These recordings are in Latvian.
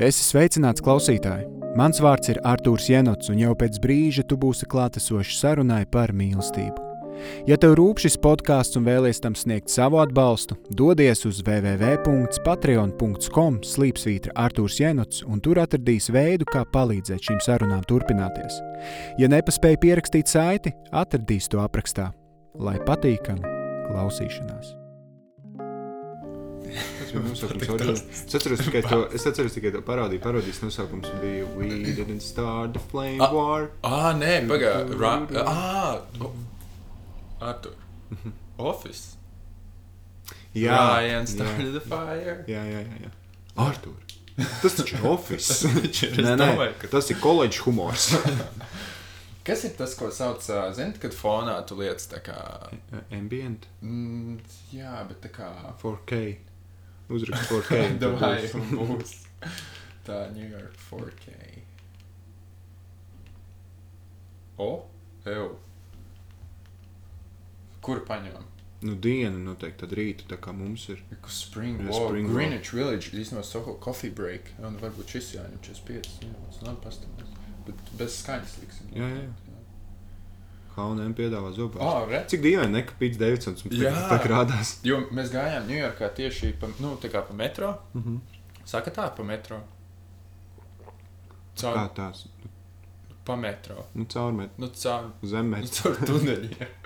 Esi sveicināts klausītāji! Mans vārds ir Artūrs Jenots, un jau pēc brīža tu būsi klātesošs sarunai par mīlestību. Ja tev rūp šis podkāsts un vēlies tam sniegt savu atbalstu, dodies uz www.patreon.com slīpsvītra Artūrs Jenots, un tur atradīs veidu, kā palīdzēt šīm sarunām turpināties. Ja nepaspēji pierakstīt saiti, atradīs to aprakstā. Lai patīkami klausīšanās! Bija nosaukums. oriģināls. Es atceros tikai to, es atceros tikai to parādīju. Parodijas nosaukums bija We didn't start the flame Ah. war. Ah, nē, pagaidi. Ah, Artur. Office. Jā, Ryan jā, started the fire. jā, jā, jā, jā. Artur. Tas taču ir office. ir, nē, nē, ka- tas ir koledžas humors. Kas ir tas, ko sauc, ā, zini, kad fonā tu lietas tā kā. Ambient Mm, jā, bet tā kā. 4K. Uzrakst 4K. tad Vai būs. tā New York 4K. O, ew. Kur paņemam? Nu, diena noteikti tad rītu, tā kā mums ir. Kur Spring Jā, Walk, Spring Walk. Greenwich Village, īstenībā Soho Coffee Break. Un varbūt šis jāņem 45 minūtes. Labi, pastāvēs. Bet bez skaņas liksim. Jā, jā, H&M piedāvā zobā. Oh, re. Cik dīvaini, ne, ka Pits Davidsons tā krādās. Jo mēs gājām Ņujorkā tieši pa, nu, kā pa metro. Mhm. Saka tā, pa metro. Kā Caur, tās? pa metro. Nu, caurmet, Nu, caur, nu, zemmēt. caur tuneļiem.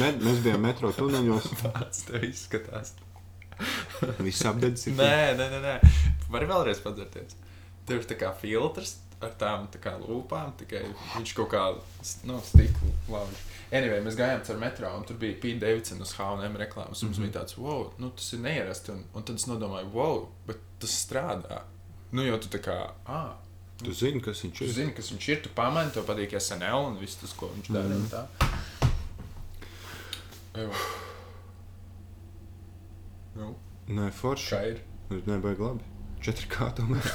Med, mēs bijām metro tuneļos. Tāds tev izskatās. Viss apdedzis. Nē, nē, nē. nē. Vari vēlreiz padzerties. Tev ir tā kā filtrs ar tām tā kā lūpām, tikai viņš kaut kā, nu, stiklu lauž. Anyway, mēs gājām caur metro, un tur bija Pete Davidson uz H&M reklāmas. un Mums Mhm. bija tāds, wow, nu, tas ir neierasti. Un, un tad es nodomāju, wow, bet tas strādā. Nu, jo tu tā kā, ah, Tu zini, kas viņš tu ir. zini, kas viņš ir, tu pamani, tev patīk SNL un viss tas, ko viņš dara. Mhm. un tā. Ew. Nu, Nē, forši. kā ir? Nē, baigi labi. 4K tomēr.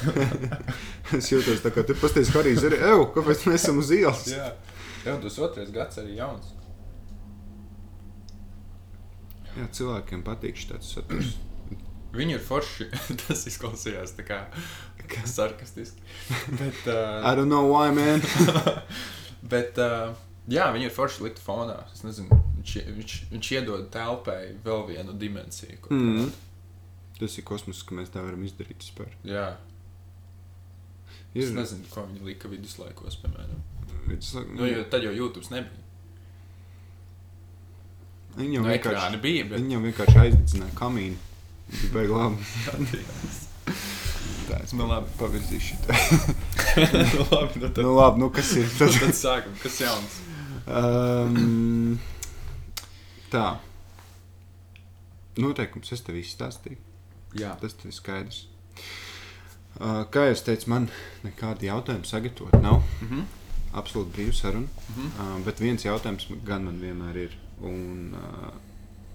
es jūtos tā kā tu pasties Harijs arī. Ew, kāpēc mēs esam uz ielas? Jā, jau tas otrais gads arī jauns. Jā, cilvēkiem patīk šis saturs. Viņi ir forši. tas izklausījās tā kā sarkastiski. Bet, uh, I don't know why, man. bet uh, jā, viņi ir forši likt fonā. Es nezinu, viņš, viņš, viņš iedod telpai vēl vienu dimensiju. Mm. parāda. Tas ir kosmos, ka mēs tā varam izdarīt vispār. Jā, es Ir nezinu, ko viņi lika viduslaikos, piemēram. viduslaik- Nu, jo, tad jau YouTube nebija. Viņi jau Nu, vienkārši, bija, bet viņi jau vienkārši aizdedzināja kamīnu. Bija baigi labi. Tā, es Nu, labi. pavirzīšu nu, labi, nu, tad, Nu labi, nu kas ir? tad, Tad, tad sākam, kas jauns. um, tā. Noteikums es tev izstāstīju. Jā, Tas ir skaidrs. Uh, kā jau teicu, man nekādi jautājumi sagatavot nav. mm -hmm. Absolūti brīva saruna. Mhm. Uh, bet viens jautājums gan man vienmēr ir. Un, uh,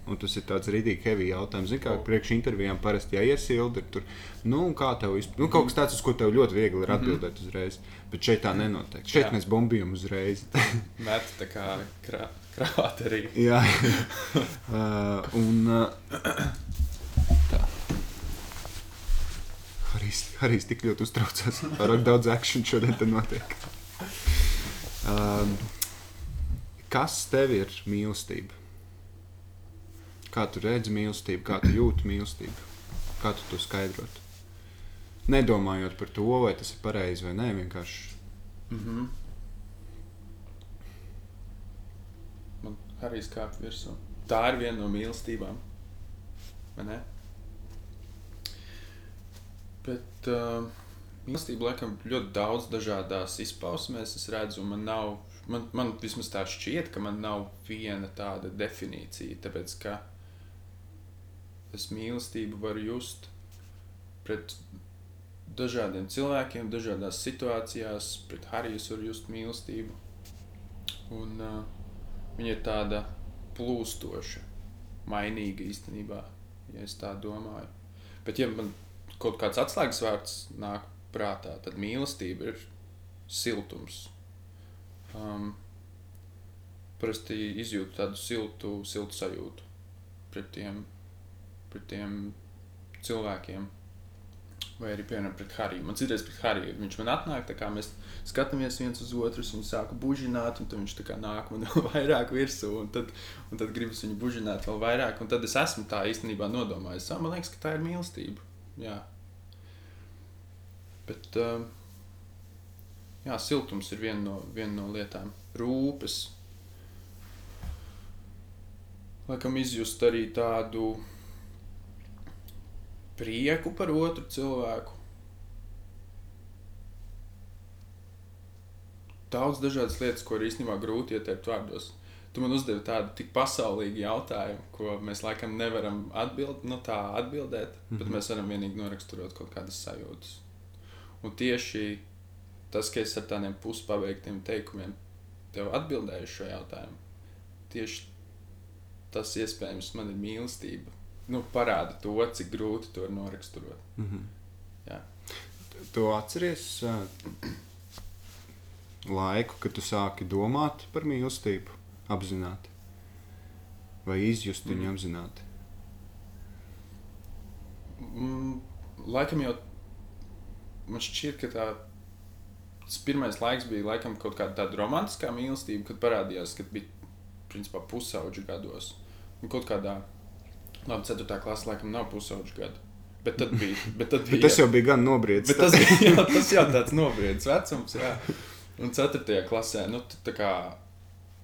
un tas ir tāds rītīgi heavy jautājums. Zini, kā O. priekš intervijām parasti jāiesilda. Tur, nu, kā tev vispār? Nu, kaut kas tāds, uz ko tev ļoti viegli ir Mhm. atbildēt uzreiz. Bet šeit tā nenotiek. Šeit Jā. mēs bombījam uzreiz. met tā kā krā, krāterī. Jā, uh, un. Uh, tā. Harijs, Harijs tik ļoti uztraucās. Pārāk daudz akciju šodien te notiek. Um, kas tev ir mīlestība? Kā tu redzi mīlestību, kā tu jūti mīlestību? Kā tu to skaidrot? Nedomājot par to, vai tas ir pareizi vai nē, vienkārši. Mm -hmm. Man arī skāpj virsū. Tā ir viena no mīlestībām. Vai ne? Bet uh, mīlestība, laikam, ļoti daudz dažādās izpausmēs. Es redzu, man nav, man, man vismaz tā šķiet, ka man nav viena tāda definīcija. Tāpēc, ka es mīlestību varu just pret dažādiem cilvēkiem, dažādās situācijās. Pret Hariju es varu just mīlestību. Un uh, viņa ir tāda plūstoša, mainīga īstenībā, ja es tā domāju. Bet, ja man kaut kāds atslēgas vārds nāk prātā, tad mīlestība ir siltums. Um, parasti izjūtu tādu siltu, siltu sajūtu pret tiem, pret tiem cilvēkiem. Vai arī, piemēram, pret Hariju. Man citreiz pret Hariju viņš man atnāk, tā kā mēs skatāmies viens uz otru, un sāka bužināt, un viņš tā kā nāk man vēl vairāk virsū, un tad, un tad gribas viņu bužināt vēl vairāk, un tad es esmu tā īstenībā nodomājis. "Ā, Man liekas, ka tā ir mīlestība. Jā. Bet, uh, jā, siltums ir viena no, viena no lietām. Rūpes. Laikam izjust arī tādu prieku par otru cilvēku. Daudz dažādas lietas, ko ir īstenībā grūti ieteikt vārdos. Tu man uzdevi tādu tik pasaulīgu jautājumu, ko mēs laikam nevaram atbild, no tā atbildēt, mm -hmm. bet mēs varam vienīgi noraksturot kaut kādas sajūtas. Un tieši tas, ka es ar tādiem puspabeigtiem teikumiem tev atbildēju šo jautājumu, tieši tas iespējams man ir mīlestība. Nu, parāda to, cik grūti to ir noraksturot. Mm -hmm. Jā. Tu atceries uh, laiku, kad tu sāki domāt par mīlestību apzināti? Vai izjust viņu Mm. apzināti? Mm, laikam jau man šķiet, ka tā, tas pirmais laiks bija laikam kaut kāda tāda romantiskā mīlestība, kad parādījās, kad bija principā pusauģu gados. Un kaut kādā, labi, 4. klasē laikam nav pusauģu gadu. Bet tad bija. Bet tad Bet bija tas jau bija gan nobriedis. Bet tas, jā, tas jau tāds nobriedis vecums. Jā. Un 4. klasē nu, tā kā,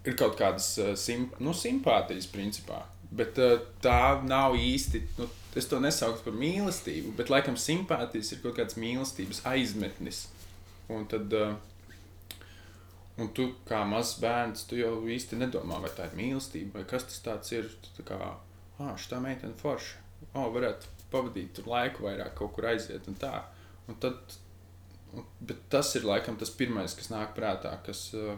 ir kaut kādas uh, sim, nu, simpātijas, principā. Bet uh, tā nav īsti. Nu, es to nesauktu par mīlestību, bet laikam simpātijas ir kaut kāds mīlestības aizmetnis. Un tad. Uh, Un tu kā mazs bērns, tu jau īsti nedomā, vai tā ir mīlestība, vai kas tas ir. Tā kā, ah, šī meitene forša. O, varētu pavadīt laiku vairāk, kaut kur aiziet un tā. Un tad, un, bet tas ir laikam tas pirmais, kas nāk prātā, kas, uh,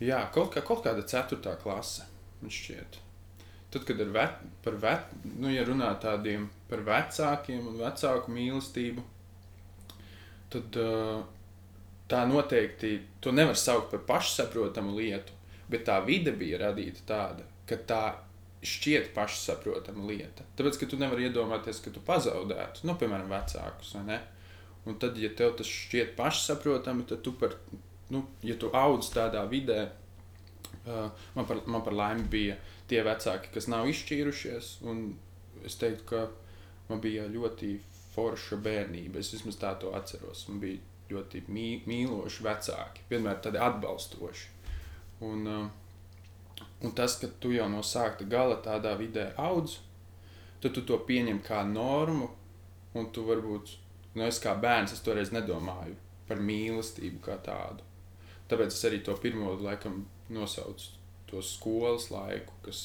jā, kaut, kā, kaut kāda ceturtā klase, man šķiet. Tad, kad ir vet, par vet, nu, ja runā tādiem par vecākiem un vecāku mīlestību, tad uh, tā noteikti, to nevar saukt par pašsaprotamu lietu, bet tā vide bija radīta tāda, ka tā šķiet pašsaprotama lieta. Tāpēc, ka tu nevari iedomāties, ka tu pazaudētu, nu, piemēram, vecākus? Un tad, ja tev tas šķiet pašsaprotami, tad tu par, nu, ja tu audz tādā vidē, uh, man, par, man par laimi bija tie vecāki, kas nav izšķīrušies, es teiktu, ka man bija ļoti forša bērnība. Es vismaz tā to atceros. Man bija ļoti mī, mīloši vecāki, vienmēr tādi atbalstoši. Un, uh, un tas, ka tu jau no sākta gala tādā vidē audz, tad tu to pieņem kā normu, un tu varbūt, nu es kā bērns, es toreiz nedomāju par mīlestību kā tādu. Tāpēc es arī to pirmo laikam nosaucu to skolas laiku, kas,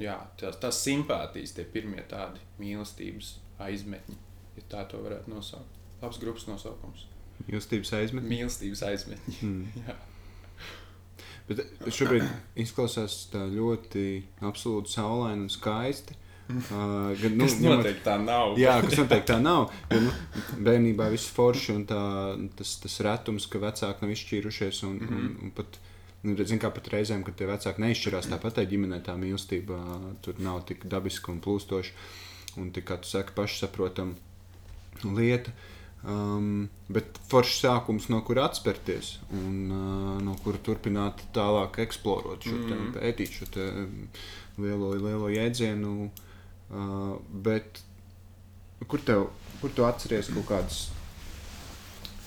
jā, tās, tās simpātijas, tie pirmie tādi mīlestības aizmetņi, ja tā to varētu nosaukt. Labs grupas nosaukums. Mīlestības aizmetni. Mīlestības aizmetņi. Mm. Jā. Bet šobrīd izklausās tā ļoti absolūti saulaini un skaisti. Uh, gan, Nu, ņemot- noteikti tā nav. Jā, kas noteikti tā nav. Jo, nu, bērnībā viss forši un tā, tas, tas retums, ka vecāki nav izšķīrušies. Un, mm -hmm. un, un pat, nu, zin, kā pat reizēm, kad tie vecāki neizšķirās, tāpat tai ģimenē tā mīlestība tur nav tik dabiska un plūstoša. Un tik kā tu saki, pašsaprotama lieta. Um, bet foršs sākums, no kura atspērties un uh, no kura turpināt tālāk eksplorēt, šo te, Mhm. pētīt šo lielo, lielo jēdzienu. Uh, bet kur tev, kur tu atceries kaut kādas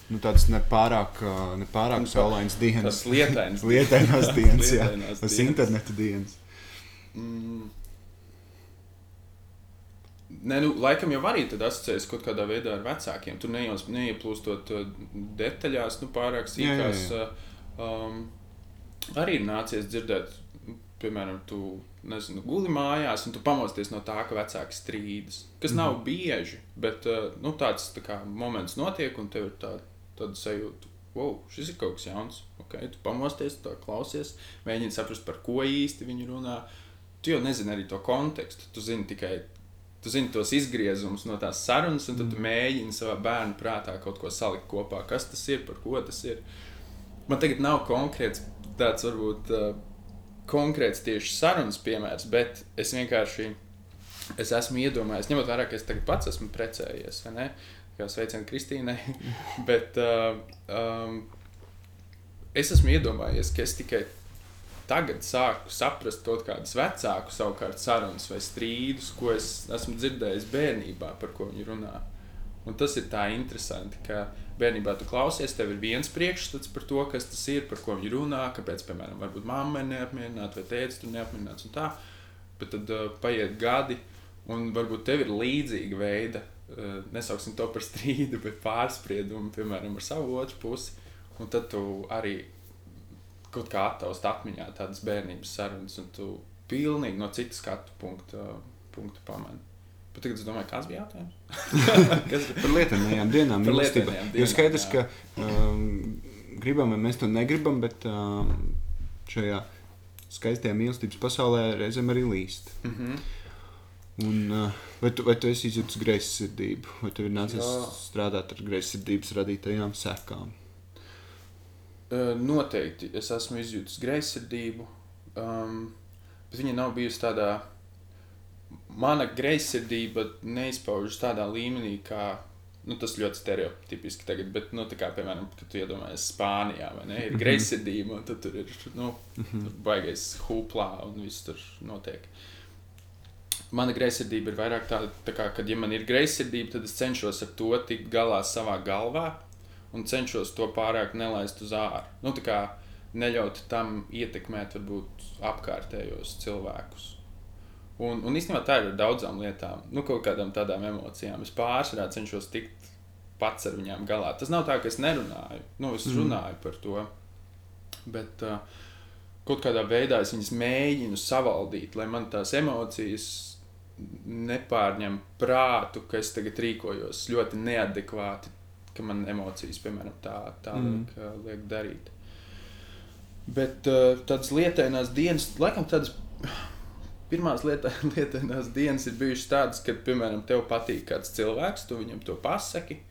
nu, tādas nepārāk, uh, nepārāk Nu, saulainas dienas? Tas lietains. Lietainās dienas, jā. Lietainās Tas dienas. interneta dienas. Mm. Nē, nu, laikam jau arī tad asociējas kaut kādā veidā ar vecākiem. Tur neieplūstot neieplūstot, uh, detaļās, nu, pārāk sīkās. Jā, jā, uh, Um, arī ir nācies dzirdēt, piemēram, tu nezinu, guli mājās, un tu pamosties no tā, ka vecāki strīdas. Kas mm -hmm. nav bieži, bet uh, nu, tāds tā kā, moments notiek, un tev ir tā, tāda sajūta. Wow, šis ir kaut kas jauns. Okay, tu pamosties, to klausies, mēģini saprast, par ko īsti viņi runā. Tu jau nezini arī to kontekstu. Tu zini tikai tu zini tos izgriezumus no tās sarunas, un tad tu mēģini savā bērnu prātā kaut ko salikt kopā. Kas tas ir, par ko tas ir? Man tagad nav konkrēts tāds, varbūt, uh, konkrēts tieši sarunas piemērs, bet es vienkārši es esmu iedomājies, ņemot vērā, ka es pats esmu precējies? Kā sveicienu Kristīnai. Bet uh, um, es esmu iedomājies, ka es tikai tagad sāku saprast kaut kādas vecāku savukārt sarunas vai strīdus, ko es esmu dzirdējis bērnībā, par ko viņi runā. Un tas ir tā interesanti, ka bērnībā tu klausies, tev ir viens priekšstats par to, kas tas ir, par ko viņi runā, kāpēc, piemēram, varbūt mamma ir neapmierināta vai tēvs tur neapmierināts un tā. Bet tad uh, paiet gadi, un varbūt tev ir līdzīga veida, uh, nesauksim to par strīdu, bet pārspriedumu, piemēram, ar savu otru pusi. Un tad tu arī kaut kā attaust atmiņā tādas bērnības sarunas, un tu pilnīgi no citas skatu punkta, punkta pamani. Bet tagad es domāju, kāds bija jautājums? kas par lietainajām dienām? Mīlestība. lietainajām Jo skaidrs, jā. ka um, gribam, vai mēs to negribam, bet um, šajā skaistajā mīlestības pasaulē reizēm arī līst. Mm -hmm. Un, uh, vai, tu, vai tu esi izjūtis greizsirdību, vai tev ir nācies Jā. strādāt ar greizsirdības radītajām sekām? Uh, noteikti es esmu izjūtis greizsirdību, um, bet viņa nav bijusi tādā. Mana greizsirdība neizpaužas tādā līmenī, kā nu, tas ļoti stereotipiski tagad, bet, nu, kā, piemēram, kad tu iedomājies Spānijā, vai ne, ir greizsirdība, un tur ir, nu, tur baigais huplā un viss tur notiek. Mana greizsirdība ir vairāk tāda, tā kā, kad ja man ir greizsirdība, tad es cenšos ar to tikt galā savā galvā un cenšos to pārāk nelaist uz ārā. Nu, neļaut tam ietekmēt varbūt apkārtējos cilvēkus. Un, un īstenībā tā ir ar daudzām lietām, nu, kaut kādām tādām emocijām. Es pārsvarā cenšos tikt pats ar viņām galā. Tas nav tā, ka es nerunāju, nu, es Mm. runāju par to. Bet uh, kaut kādā veidā es viņas mēģinu savaldīt, lai man tās emocijas nepārņem prātu, ka es tagad rīkojos ļoti neadekvāti, ka man emocijas, piemēram, tā, tā Mm. liek, uh, liek darīt. Bet uh, tādas lietainās dienas, laikam tādas pirmās lieta, lietainās dienas ir bijušas tādas, kad, piemēram, tev patīk kāds cilvēks, tu viņam to pasaki,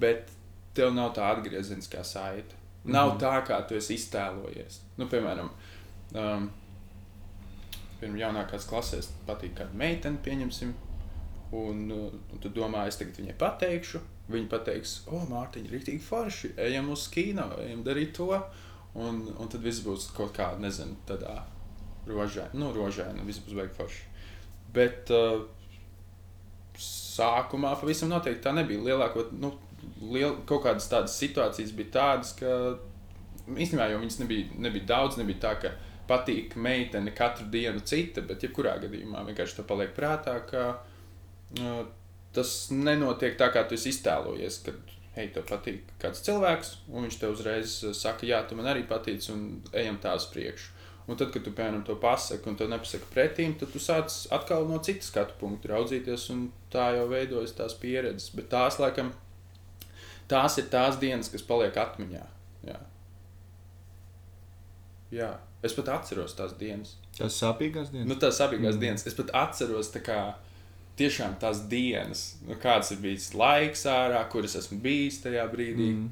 bet tev nav tā atgriezeniskā saite. Nav Mhm. tā, kā tu esi iztēlojies. Nu, piemēram, um, pirms jaunākās klasēs patīk kāda meitene, pieņemsim. Un, uh, un tu domā, es tagad viņai pateikšu. Viņa pateiks, o, Mārtiņa, rīktīgi forši, ejam uz kino, ejam darīt to. Un, un tad viss būs kaut kā, nezinu, tādā rožē, nu, rožēna, viss būs baigi forši. Bet uh, sākumā pavisam noteikti tā nebija. Lielāko, nu, liel, kaut kādas tādas situācijas bija tādas, ka īstenībā jau viņas nebija, nebija daudz, nebija tā, ka patīk meitene katru dienu cita, bet jebkurā gadījumā vienkārši to paliek prātā, ka uh, tas nenotiek tā, kā tu iztēlojies. Kad, Hei, tev patīk kāds cilvēks, un viņš tev uzreiz uh, saka, jā, tu man arī patīc, un ejam tās priekšu. Un tad, kad tu piemēram to pasaki, un tu nepasaki pretīm, tad tu sāc atkal no citas skatu punkta raudzīties, un tā jau veidojas tās pieredzes. Bet tās, laikam, tās ir tās dienas, kas paliek atmiņā. Jā. Jā. Es pat atceros tās dienas. Tas sāpīgās dienas. Nu, tās abas Mm. dienas. Es pat atceros tā kā, tiešām tās dienas, nu, kāds ir bijis laiks ārā, kur es esmu bijis tajā brīdī. Mm.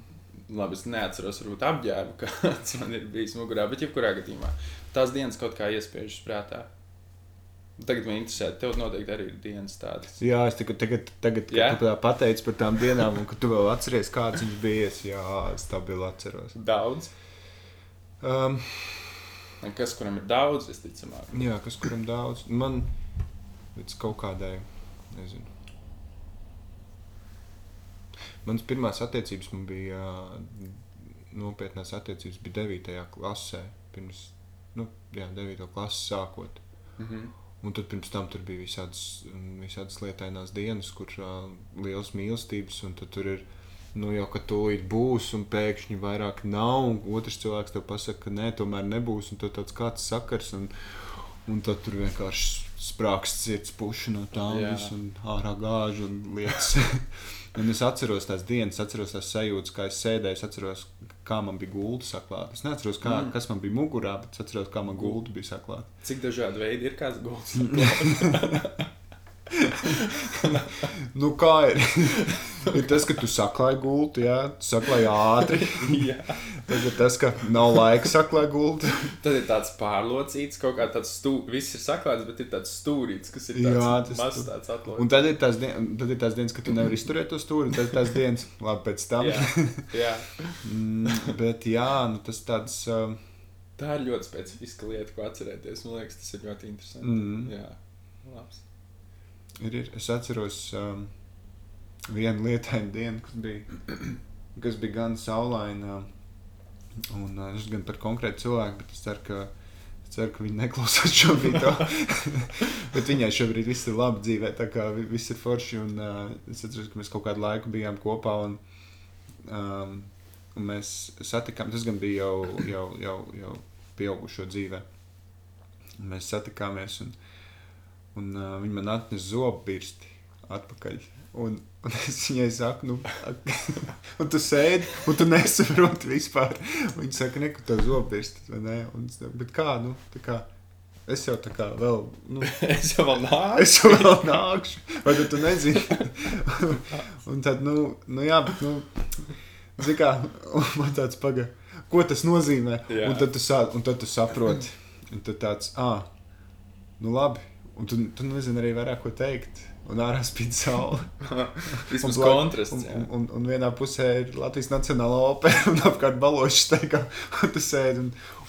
Labi, es neatceros, varbūt apģērbu, kāds man ir bijis mugurā, bet jebkurā gadījumā tās dienas kaut kā iespiežas prātā. Tagad man interesē, tev noteikti arī ir dienas tādas. Jā, es tagad, tagad, tagad tu tā pateici par tām dienām, un tu vēl atceries, kāds viņš bija. Jā, stabili atceros. Daudz. Um, kas, kuram ir daudz, visticamāk. jā, kas kuram daudz. Man līdz kaut kādai, nezinu. Manas pirmās attiecības man bija nopietnās attiecības, bija 9. klasē. Pirms, nu, jā, 9. klases sākot. Mhm. Un tad pirms tam tur bija visādas, mm, visādas lietainās dienas, kur uh, liels mīlestības, un tad tur ir nu, jau ka tūlīt būs, un pēkšņi vairāk nav. Un otrs cilvēks tev pasaka, ka nē, tomēr nebūs, un tad tāds kāds sakars. Un, un tad tur vienkārši sprāgst sirds puši no tām, Jā. visu, un ārā gāž un lietas. un es atceros tās dienas, atceros tās sajūtas, kā es sēdēju, es atceros, kā man bija gulta saklāta. Es neatceros, kā, Mm. kas man bija mugurā, bet es atceros, kā man gulta bija saklāta. Cik dažādi veidi ir kāds gults? nu, kā ir? ir tas, ka tu saklāji gultu, jā, tu saklāji ātri. Tad ir tas, ka nav laika saklāji gultu. Tad ir tāds pārlocīts, kaut kā tāds stūris. Viss ir saklāts, bet ir tāds stūrīts, kas ir tāds Jā, tas mazs, tu- tāds atlocīts. Un tad ir tās, dien tad ir tās dienas, kad tu nevari izturēt to stūri, un tad ir tās dienas, labi, pēc tam. Jā, jā. Mm, bet jā, nu, tas tāds. Um, Tā ir ļoti specifiska lieta, ko atcerēties. Man liekas, tas ir ļoti interesanti. Mm. Jā, labs. Ir, ir, es atceros um, vienu lietainu dienu, kas bija, kas bija gan saulaina. Un uh, es gan par konkrētu cilvēku, bet es ceru, ka, es ceru, ka viņi neklausās šobrīd. bet viņai šobrīd viss ir labi dzīvē, tā kā vi- viss ir forši. Un, uh, es atceros, ka mēs kaut kādu laiku bijām kopā. Un, um, un mēs satikām, tas gan bija jau, jau, jau, jau pieaugušo dzīvē. Un Mēs satikāmies, un, un uh, viņi man atnesa zobu pirsti atpakaļ. Un, un es viņai saku, nu, un tu sēdi, un tu nesaproti vispār. Viņa saka, ne, ka tev zobu pirsti, vai ne? Un, bet kā, nu, tā kā. Es jau tā kā vēl, nu, es jau vēl nāku. es jau vēl nākšu, vai tu, tu nezini? un tad, nu, nu jā, bet, nu, zini kā, man tāds paga, ko tas nozīmē? Jā. Un tad tu, sā, un tad tu saproti, un tad tāds, ah, nu labi, un tu, tu nezini arī vairāk ko teikt. Un ārā spīd saule. Vismaz kontrasts. Un, un, un, un vienā pusē ir Latvijas Nacionālā opera, un apkārt balošs steigā, un tu sēdi un,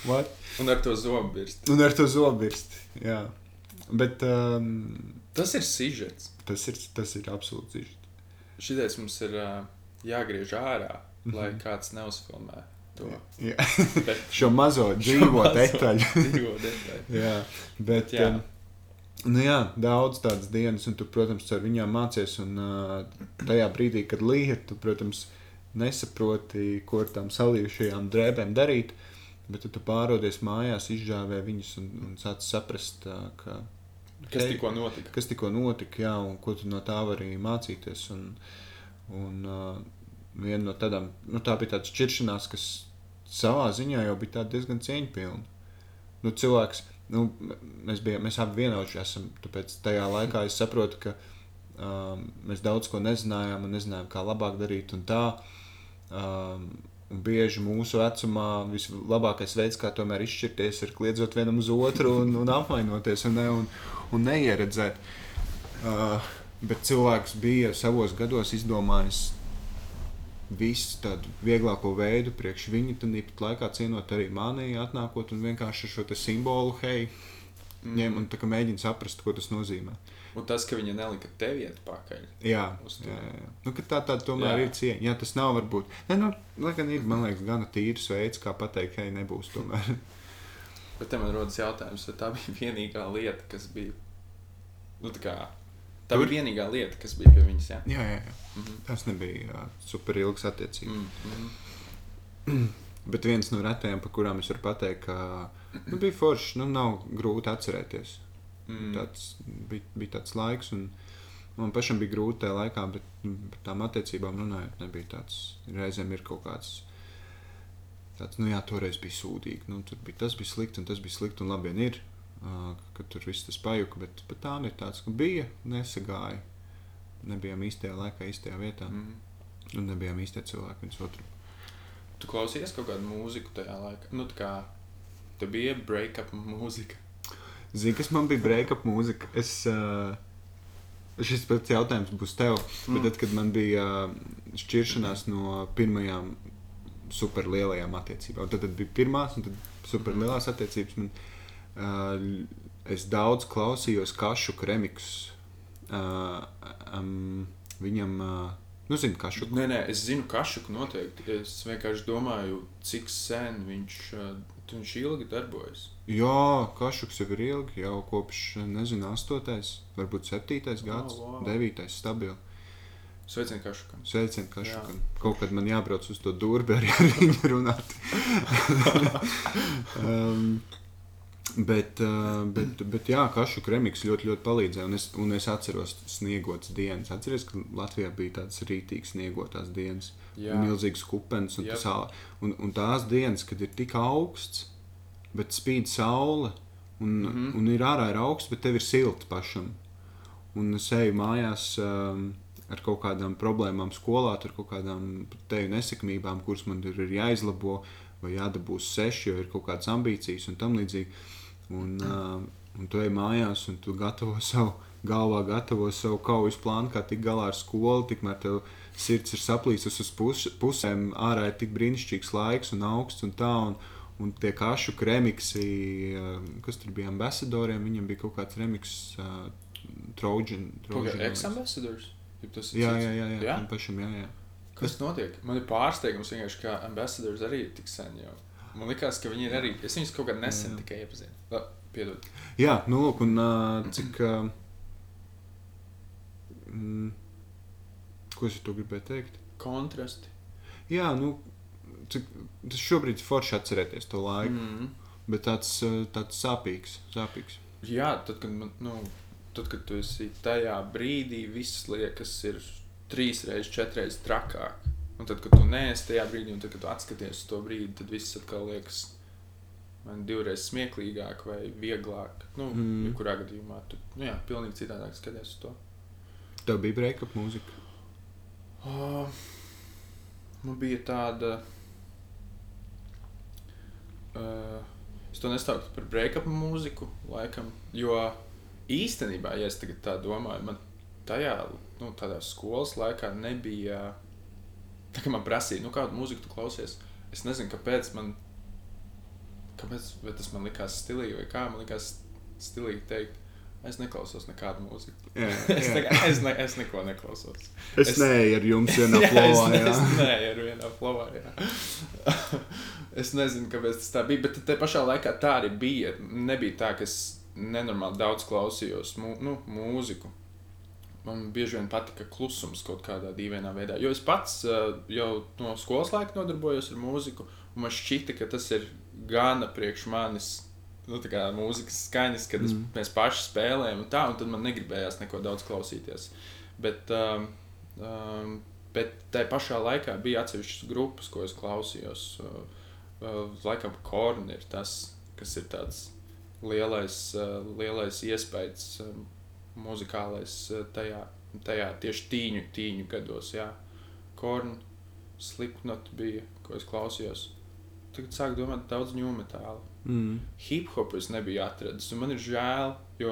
what? Un ar to zobu birst. un ar to zobirsti. Jā. Bet um, Tas ir sižets. tas ir, tas ir absolūti zīšs. Šitais mums ir uh, jāgriež ārā, lai Mhm. kāds neuzfilmē to. Bet Šo mazo dzīvo detaļu. dzīvo detaļu. jā, bet Jā. um, nu jā, daudz tādas dienas, un tu, protams, ar viņām mācies. Un tajā brīdī, kad līja, tu, protams, nesaproti, ko ar tām salījušajām drēbēm darīt. Bet tu pārodies mājās, izžāvē viņus un, un sāc saprast, ka, Kas hei, tikko notika? kas tikko notika, jā, un ko tu no tā vari mācīties. Un, un viena no tādām, nu, tā bija tāda šķiršanās, kas savā ziņā jau bija diezgan cieņpilna. Nu, cilvēks, nu, mēs, bijām, mēs abi vienoti esam, tāpēc tajā laikā es saprotu, ka um, mēs daudz ko nezinājām un nezinājām, kā labāk darīt un tā. Um, Un bieži mūsu vecumā vislabākais veids, kā tomēr izšķirties, ir kliedzot vienam uz otru un, un apmainoties un, ne, un, un neieredzēt. Uh, bet cilvēks bija savos gados izdomājis visu tādu vieglāko veidu priekš viņa, tad īpat laikā cienot arī mani, atnākot un vienkārši ar šo simbolu, hei, ņem un mēģina saprast, ko tas nozīmē. Un tas, ka viņa nelika tevi atpakaļ. Jā, Uz to. jā, jā. Nu, tā, tā tomēr Jā. jā. ir cieņa. Jā, tas nav varbūt. Ne, nu, lai gan ir, man liekas, gana tīrs veids, kā pateikt, hei, nebūs tomēr. Bet te man rodas jautājums, vai tā bija vienīgā lieta, kas bija. Nu, tā kā, tā Tur? bija vienīgā lieta, kas bija pie viņas. Jā, jā, jā, jā. Mhm. Tas nebija jā, super ilgs attiecības. Mm, mm. Bet viens no retajiem, par kurām es varu pateikt, ka nu, bija forši, nu, nav grūti atcerēties. Mm. Tāds, bija, bija tāds laiks, un man pašam bija grūti tajā laikā, bet par tām attiecībām runājot, nebija tāds. Reizēm ir kaut kāds. Tāds, nu jā, toreiz bija sūdīgi. Nu, tur bija, tas bija slikti, un tas bija slikti, un labi vien ir, uh, ka tur viss tas pajuka. Bet pat tā ir tāds, ka bija, nesagāja. Nebijām īstajā laikā, īstajā vietā, Mm. un nebijām īstie cilvēki viens otru. Tu klausies kaut kādu mūziku tajā laikā. Nu, tā kā tev bija break-up mūzika. Zini, kas man bija break-up mūzika? Es, uh, šis pats jautājums būs tev. Mm. Bet tad, kad man bija šķiršanās no pirmajām superlielajām attiecībām, tad, tad bija pirmās un tad superlielās attiecības. Man, uh, es daudz klausījos kašu kremikus. Um, viņam, uh, nu, zinu, kašu. Nē, nē, es zinu, Kašuku noteikti. Es vienkārši domāju, cik sen viņš, viņš ilgi darbojas. Jā, kašuks jau ir ilgi, jau kopš, nezinu, 8, varbūt 7 gads, wow. 9, stabils. Sveicien Kašukam. Sveicienu, ka šukam. Kaut kad man jābrauc uz to durvi arī ar viņu runāt. um, bet, uh, bet, bet jā, kašu kremiks ļoti, ļoti palīdzēja. Un es, un es atceros sniegotas dienas. Atceros, ka Latvijā bija tādas rītīgas sniegotās dienas. Milzīgs kupens un, Jā. tas un, un tās dienas, kad ir tik augsts, bet spīd saule. Un, mm. -hmm. un ir ārā ir augsts, bet tev ir silti pašam. un es eju mājās um, ar kaut kādām problēmām skolā, ar kaut kādām teju nesekmībām, kuras man ir, ir jāizlabo, vai jādabūs seši, jo ir kaut kādas ambīcijas un tam līdzīgi. Un, uh, un tu ej mājās, un tu gatavo savu galvā, gatavo savu kaujas plānu, kā tikt galā ar skolu, tikmēr tev sirds ir saplīsusi uz pus, pusēm, ārā ir tik brīnišķīgs laiks un augsts un tā. Un, Un tie kašu remixi, uh, kas tur bija ambasadoriem, viņam bija kaut kāds remix, uh, Trojan. Trojan Ex-ambassadors? Ja tas ir Jā, jā, jā, jā, Jā? pašam, jā, jā. Kas notiek? Man ir pārsteigums vienkārši, ka ambasadors arī ir tik sen jau. Man liekas, ka viņi ir arī. Es viņus kaut kādā nesen Jā. tikai iepazinu. La, Piedod. Jā, nu, lūk, un uh, cik. Uh, mm, ko es to gribēju teikt? Kontrasti. Jā, nu, cik, tas šobrīd ir forši atcerēties to laiku, mm. Bet tāds, tāds sāpīgs. sāpīgs. Jā, tad, kad, man, nu, tad, kad tu esi tajā brīdī, viss liekas, ir trīs reizes, četras reizes trakāk. Un tad, kad tu neesi tajā brīdī, un tad, kad tu atskaties uz to brīdi, tad viss atkal liekas divreiz smieklīgāk vai vieglāk. Nu, Mm. kurā gadījumā tu nu, jā, pilnīgi citādāk skaties uz to. Tev bija break-up mūzika. Uh, man bija tāda. Uh, es to nestāstu par break-up mūziku, laikam. Jo īstenībā, ja es tagad tā domāju, man tajā nu, skolas laikā nebija. Tā kā man prasīja, nu, kādu mūziku tu klausies. Es nezinu, kāpēc man. Kāpēc tas man likās stilīgi, vai kā man likās stilīgi teikt. Es neklausos nekādu mūziku. Jā, Es, jā. tā kā, es, ne, es neko neklausos. Es, es- es neeju ar jums vienā Jā, plānā. es, jā. es neeju ar vienā jā. es nezinu, kāpēc tas tā bija, bet te pašā laikā tā arī bija. Nebija tā, ka es nenormāli daudz klausījos mū, nu, mūziku. Man bieži vien patika klusums kaut kādā dīvainā veidā. Jo es pats uh, jau no skolas laika nodarbojos ar mūziku, un man šķita, ka tas ir gana priekš manis. Nu, tā kā mūzikas skaņas, kad mm. Mm. mēs paši spēlējam, un tā, un tad man negribējās neko daudz klausīties. Bet, um, um, bet tajā pašā laikā bija atsevišķas grupas, ko es klausījos. Uh, uh, laikam, Korn ir tas, kas ir tāds lielais, uh, lielais iespējas, um, muzikālais uh, tajā, tajā tieši tīņu, tīņu gados. Jā. Korn, Slipknot bija, ko es klausījos. Tagad sāk domāt daudz ņūmetālu Mm. hip hopu es nebiju atradzis. Un man ir žēl, jo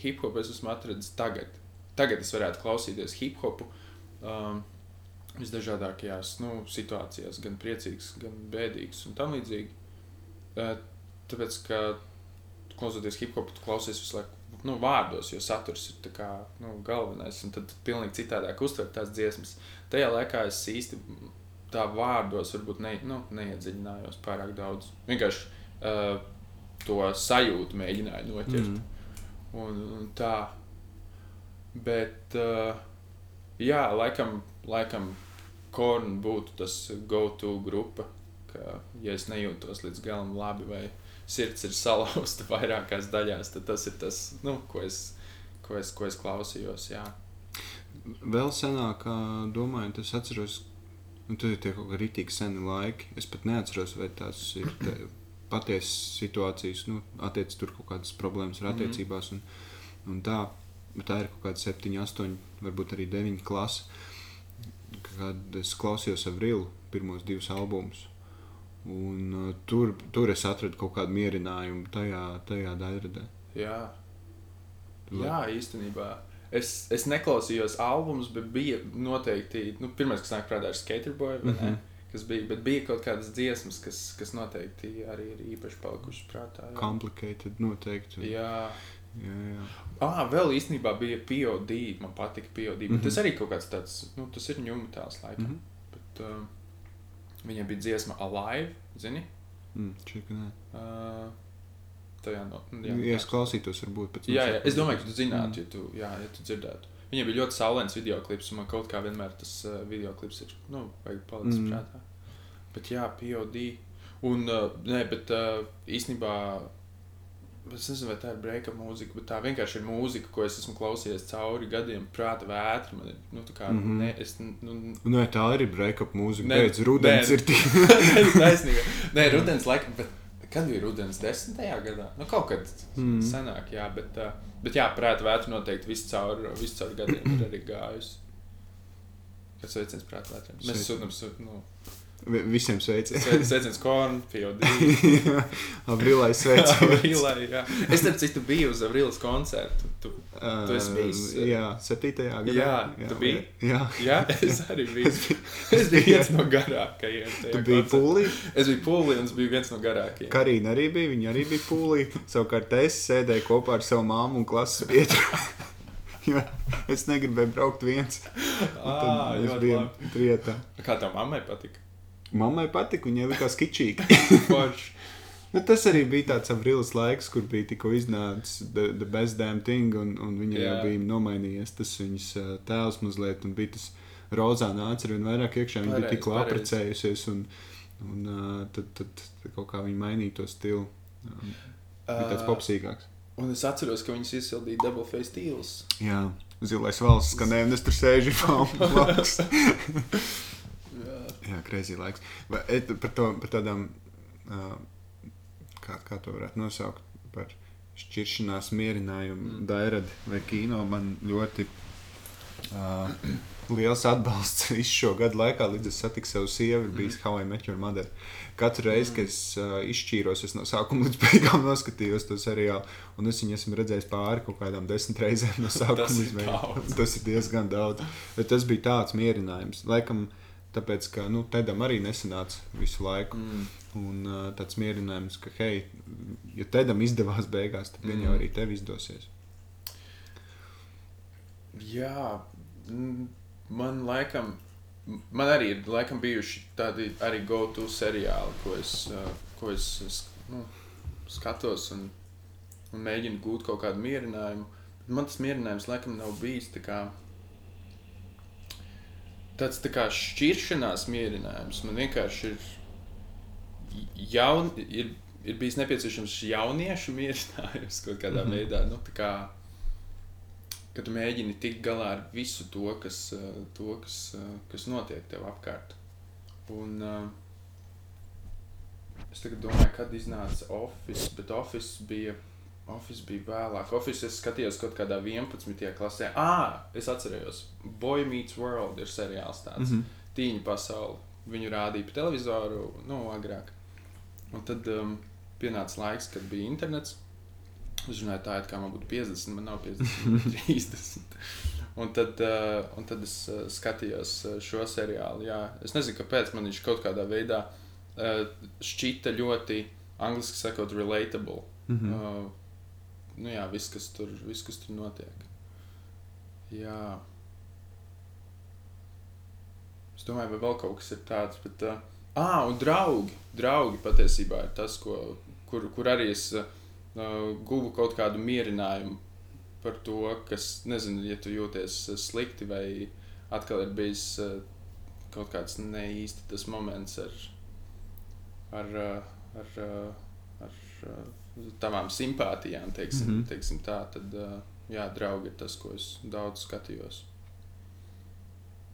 hip hopu es esmu atradzis tagad. Tagad es varētu klausīties hip hopu um, visdažādākajās nu, situācijās, gan priecīgs, gan bēdīgs un tam līdzīgi. Uh, tāpēc, ka klausoties hip hopu, tu klausies visu laiku nu, vārdos, jo saturs ir tā kā, nu, galvenais. Un tad pilnīgi citādāk uztver tās dziesmas. Tajā laikā es īsti tā vārdos varbūt ne, nu, neiedziļinājos pārāk daudz. Vienkārši uh, to sajūtu mēģināju noķert. Mm. Un, un tā. Bet, uh, jā, laikam, laikam Korn būtu tas go-to grupa. Ka, ja es nejūtos līdz galam labi, vai sirds ir salauzta vairākās daļās, tad tas ir tas, nu, ko, es, ko, es, ko es klausījos. Jā. Vēl senāk, domājot, es atceros, nu, tur ir tie kaut kādi rītīgi seni laiki. Es pat neatceros, vai tās ir patiesas situācijas, nu, attiecas tur kaut kādas problēmas ar Mhm. attiecībās. Un, un tā, tā ir kaut kāda 7, 8, varbūt arī 9 klase. Kad es klausījos Avrilu pirmos divus albumus. Un, uh, tur, tur es atradu kaut kādu mierinājumu tajā, tajā daļradē. Jā. Jā, īstenībā. Es, es neklausījos albumus, bet bija noteikti. Nu, Pirmā, kas nāk prātā, ir Skaterboy. Mm. -hmm. Kas bija, bet bija kaut kādas dziesmas, kas, kas noteikti arī ir īpaši palikušas prātā. jā. Complicated, noteikti. Jā, jā, jā. ah, vēl īstenībā bija POD. Man patika POD. Mm. -hmm. Tas arī kaut kāds tāds, nu, tas ir ņūmetāls laikam. Mm. -hmm. Bet uh, viņai bija dziesma Alive, zini? Mm, šķiet, ka nē. Uh, tajā no, Jā, ja es klausītos, varbūt pēc Jā, jā, es domāju, ka tu Mm. zinātu, ja tu, jā, ja tu dzirdētu. Viņam bija ļoti saulains video klips, un man kaut kā vienmēr tas uh, video klips ir, nu, palicis Mm. mm. prātā. Bet jā, POD. Un, uh, nē, bet uh, īstenībā, es nezinu, vai tā ir breaka mūzika, bet tā vienkārši ir mūzika, ko es esmu klausījies cauri gadiem. Prāta vētra man ir, nu, tā kā, mm. -hmm. ne, es, nu, Nē, tā arī ir break-up mūzika. Nē, Pēc rudens nē. ir tik. taisnība. Nē, rudens laikam, bet Kad bija rudens, desmitajā gadā? Nu, kaut kad Mm. senāk, jā, bet, uh, bet jā, prāta vētra noteikti visu caur, visu caur gadiem ir arī gājusi. Kas sveiciens prāta vētriem? Mēs sūtām, su- nu, Visiem sveicieni. sveic- sveiciens kornu, POD. Abrilai sveicieni. Avrilai, jā. Es starp citu biju uz Avrilas koncertu. Tu, Tu esi bijis? Uh, Jā, 7. gadā. Jā, tu biji? Jā. jā, es arī biju. Es biju viens no garākajiem. Tu biji pūlī, Es biju pūlī un es biju viens no garākajiem. Karina arī bija, viņa arī bija pūlī. Savukārt es sēdēju kopā ar savu māmu un klases biedru. Jo es negribēju braukt viens. Mēs ļoti bijām labi. trietā. Kā tev mammai patika? Mammai patika, viņai likās kičīgi. Nu, tas arī bija tāds aprilis laiks, kur bija tikko iznācis The, the Best Damn Thing, un, un viņa jau Jā. bija nomainījies. Tas viņas tēls mazliet, un bija tas rozā nāca ar vien vairāk iekšā. Viņa bija Pareizi, tikko apprecējusies, un, un ā, tad, tad, tad kaut kā viņa mainīja to stilu. Bija tāds popsīgāks. Un es atceros, ka viņas izsildīja Double Face Deals. Jā, zilais valsts skanēja, un es tur sēžu blakus. Jā. Krēsī laiks. Vai, et, par, to, par tādām, uh, kā, kā to varētu nosaukt, par šķiršanās mierinājumu, mm. dairadi vai kino man ļoti uh, liels atbalsts visu šo gadu laikā, līdz es satiku savu sievu, ir bijis How I Met Your Mother. Katru reizi, kad es uh, izšķīros, es no sākuma līdz beigām noskatījos to seriālu, un es viņu esmu redzējis pāri kaut kādām desmit reizēm no sākuma līdz beigām. Tas ir diezgan daudz. Bet tas bija tāds mierinājums. Laikam, tāpēc, ka nu, Tedam arī nesanāca visu laiku. Mm. Un uh, tāds mierinājums, ka, hei, ja Tedam izdevās beigās, tad gan jau Mm. arī tev izdosies. Jā, mm, man laikam, man arī ir laikam bijuši tādi arī go-to seriāli, ko es, uh, ko es nu, skatos un, un mēģinu gūt kaut kādu mierinājumu. Man tas mierinājums laikam nav bijis tā kā, tāds tā kā šķiršanās mierinājums. Man vienkārši ir, jaun, ir, ir bijis nepieciešams jauniešu mierinājums kaut kādā mm. -hmm. veidā. Nu, kā, ka tu mēģini tikt galā ar visu to, kas, eh, to, kas, eh, kas notiek tev apkārt. Un, uh, es domāju, kad iznāca Office, bet Office bija, Office bija vēlāk. Office es skatījos kaut kādā 11. klasē. Ah, es atceros, Boy Meets World ir seriāls tāds. Mm. -hmm. Tīņa pasaule. Viņu rādīja pa televizoru, nu, agrāk. Un tad um, pienāca laiks, kad bija internets. Es runāju tā, it kā man būtu 50, man nav 50, man ir 30. Un tad, uh, un tad es uh, skatījos uh, šo seriālu. Jā. Es nezinu, kāpēc man viņš kaut kādā veidā uh, šķita ļoti, angļuiski sakot, relatable. Mhm. Uh, nu jā, viss, kas tur, viss, kas tur notiek. Jā. Es domāju, vai vēl kaut kas ir tāds, bet. Uh, ah, un draugi. Draugi patiesībā ir tas, ko, kur, kur arī es uh, guvu kaut kādu mierinājumu par to, kas, nezinu, ja tu jūties slikti vai atkal ir bijis uh, kaut kāds neīsti tas moments ar, ar, ar, uh, ar uh, tavām simpātijām, teiksim, mm. -hmm. teiksim tā, tad, uh, jā, draugi ir tas, ko es daudz skatījos.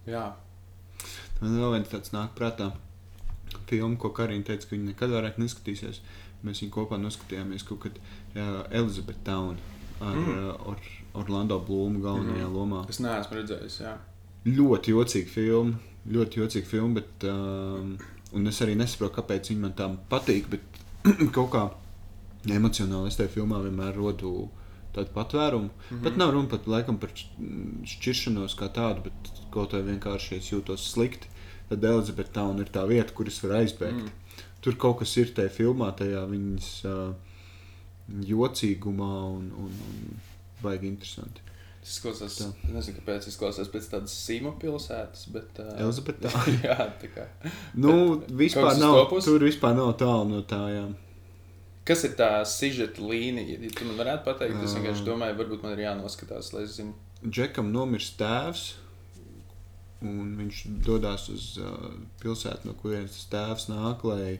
Jā, Man vēl viens tāds nāk prātā. Filma, ko Karina teica, ka viņa nekad vairāk neskatīsies. Mēs viņu kopā noskatījāmies kaut kad uh, Elizabeth Town ar Mm. uh, or, Orlando Blūmu galvenajā mm. lomā. es neesmu redzējis, jā. Ļoti jocīga filma, ļoti jocīga filma, bet um, un es arī nesaprotu, kāpēc viņa man tā patīk, bet kaut kā emocionāli es tajā filmā vienmēr rodu tādu patvērumu. Mm. -hmm. Pat nav runa pat laikam par šķ- šķiršanos kā tādu, bet kaut kā vienkārši es jūtos slikti. Tad Elizabete Town ir tā vieta, kur es varu aizbēgt. Mm. Tur kaut kas ir tajā filmā, tajā viņas uh, jocīgumā un, un, un baigi interesanti. Tas izklausās, Tā. nezinu, kāpēc izklausās pēc tādas sīma pilsētas, bet. Uh, Elizabete jā, tā kā. Nu, Bet, vispār nav, tur vispār nav tālu no tā. Jā. Kas ir tā sižeta līnija? Ja tu man varētu pateikt, es vienkārši Ā. domāju, varbūt man ir jānoskatās, lai es zinu. Džekam nomirst tēvs, un viņš dodas uz uh, pilsētu, no kurienes tas tēvs nāk, lai,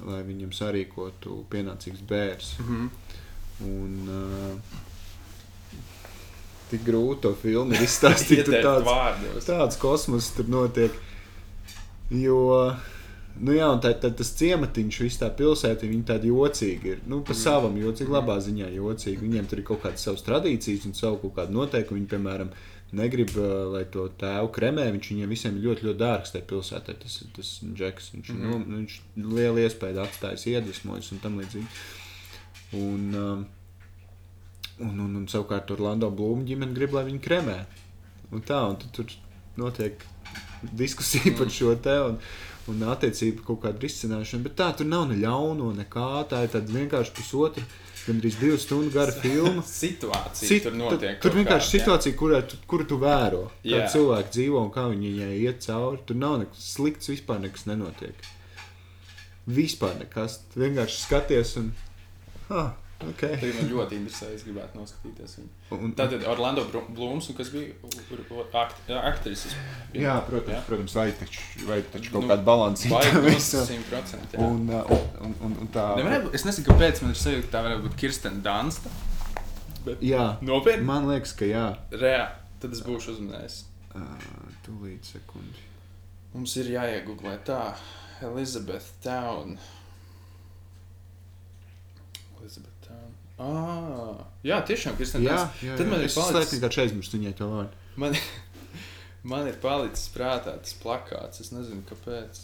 lai viņam sarīkotu pienācīgs bērns. Mm -hmm. Un, uh, tik grūti to filmu izstāstīt. tāds, tāds kosmos tur notiek. Jo Nu, jā, un tā, tā, tas ciematiņš, viss tā pilsēta, viņi tādi jocīgi ir. Nu, pa savam jocīgi, labā ziņā jocīgi. Viņiem tur ir kaut kādas savas tradīcijas un savu kaut kādu noteikumu. Viņi, piemēram, negrib, lai to tēvu kremē. Viņš viņiem visiem ir ļoti, ļoti dārgs tajā pilsētā. Tas ir tas džeks. Viņš, mm. nu, viņš lielu iespēju atstājis, iedvesmojis un tam līdzīgi. Un, um, un, un, un savukārt Orlando Blūma ģimene grib, lai viņi kremē. Un tā, un tad tur notiek diskusija par šo te. Un, un attiecību kaut kādu risināšanu. Bet tā tur nav ne ļauno, nekā. Tā ir vienkārši pusotra, gandrīz divu stundu gara filma. Situācija Cit- tur notiek. Tur vienkārši kāda, jā. situācija, kurā tu, kuru tu vēro. Kā Jā. cilvēki dzīvo un kā viņi viņai iet cauri. Tur nav nekas slikts, vispār nekas nenotiek. Vispār nekas. Tu vienkārši skaties un. Ah, okay. Tagad man ļoti interesē, es gribētu noskatīties viņu. un, Tātad Orlando Bru- Blūms, kas bija akt, aktrises. jā, protams, Jā. protams vajag taču, vajag taču kaut Nu, nu, kādu balansu. Vajag visam 100%. jā. Un, uh, un, un, un tā. Nevarētu Es nezinu, kāpēc man ir sajūta, ka tā varētu būt Kirsten Dunsta. Jā, Nopietni? man liekas, ka jā. Reāli. Tad es būšu uzmanējis. Uh, tūlīt sekundi. Mums ir jāiegūglē tā, Elizabeth Town. Elizabeth Town. Ah, jā, tiešām, Kirsten Jā, Dunsta. jā, Tad jā. man ir es palicis- vienkārši aizmirstu viņai to vārdu. Man, man ir palicis prātā tas plakāts. Es nezinu, kāpēc.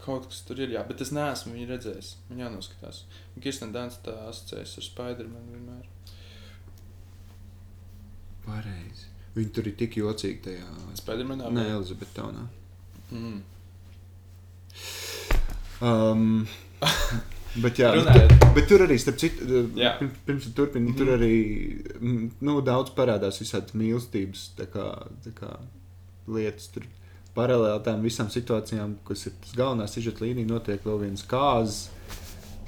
Kaut kas tur ir, jā, bet es neesmu viņu redzējis. Man jānoskatās. Kirsten Dunsta tā asociējas ar Spider-Man vienmēr. Pareizi. Viņi tur ir tik jocīgi tajā. Spider-Manā? Nē, Elizabete Taunā. Mm. Um, bet, jā, bet, Runājot. bet tur arī, starp citu, Jā. pirms, pirms tu turpini, tur Mhm. arī mm, nu, daudz parādās visādas mīlestības tā kā, tā kā lietas. Tur paralēli tām visām situācijām, kas ir tas galvenais sižeta līnija, notiek vēl viens kāzas.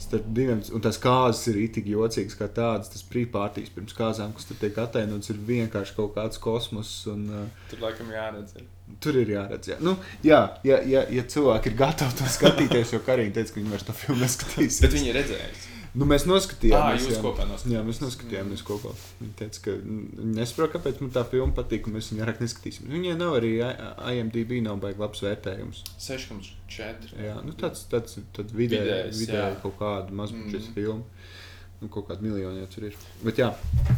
Starp diviem, un tās kārtas ir tik jocīgas, kā tādas. Tas prīpārtīs pirms kāzām, kas tur tiek attēlots, ir vienkārši kaut kāds kosmos. Un, uh, Tur laikam jāredz. ir. Tur ir jāredz. Jā, nu, jā ja, ja, ja cilvēki ir gatavi to skatīties, jo Karina teica, ka viņi vairs to filmu neskatīs. Bet viņi ir redzējuši. Nu, mēs noskatījāmies. Jā. kopā noskatījāties. Jā, mēs noskatījāmies kopā. Viņa teica, ka mm, nesaprot, kāpēc man tā filma patīk, un mēs viņu vairāk neskatīsimies. Viņai nav arī IMDb, nav baigi labs vērtējums. 6,4. Jā, nu, tāds, tāds tad vidēji, Vidējs, vidēji jā. kaut kāda mazbuļs Mhm. filma. Nu, kaut kāda miljonu jau tur ir. Bet jā,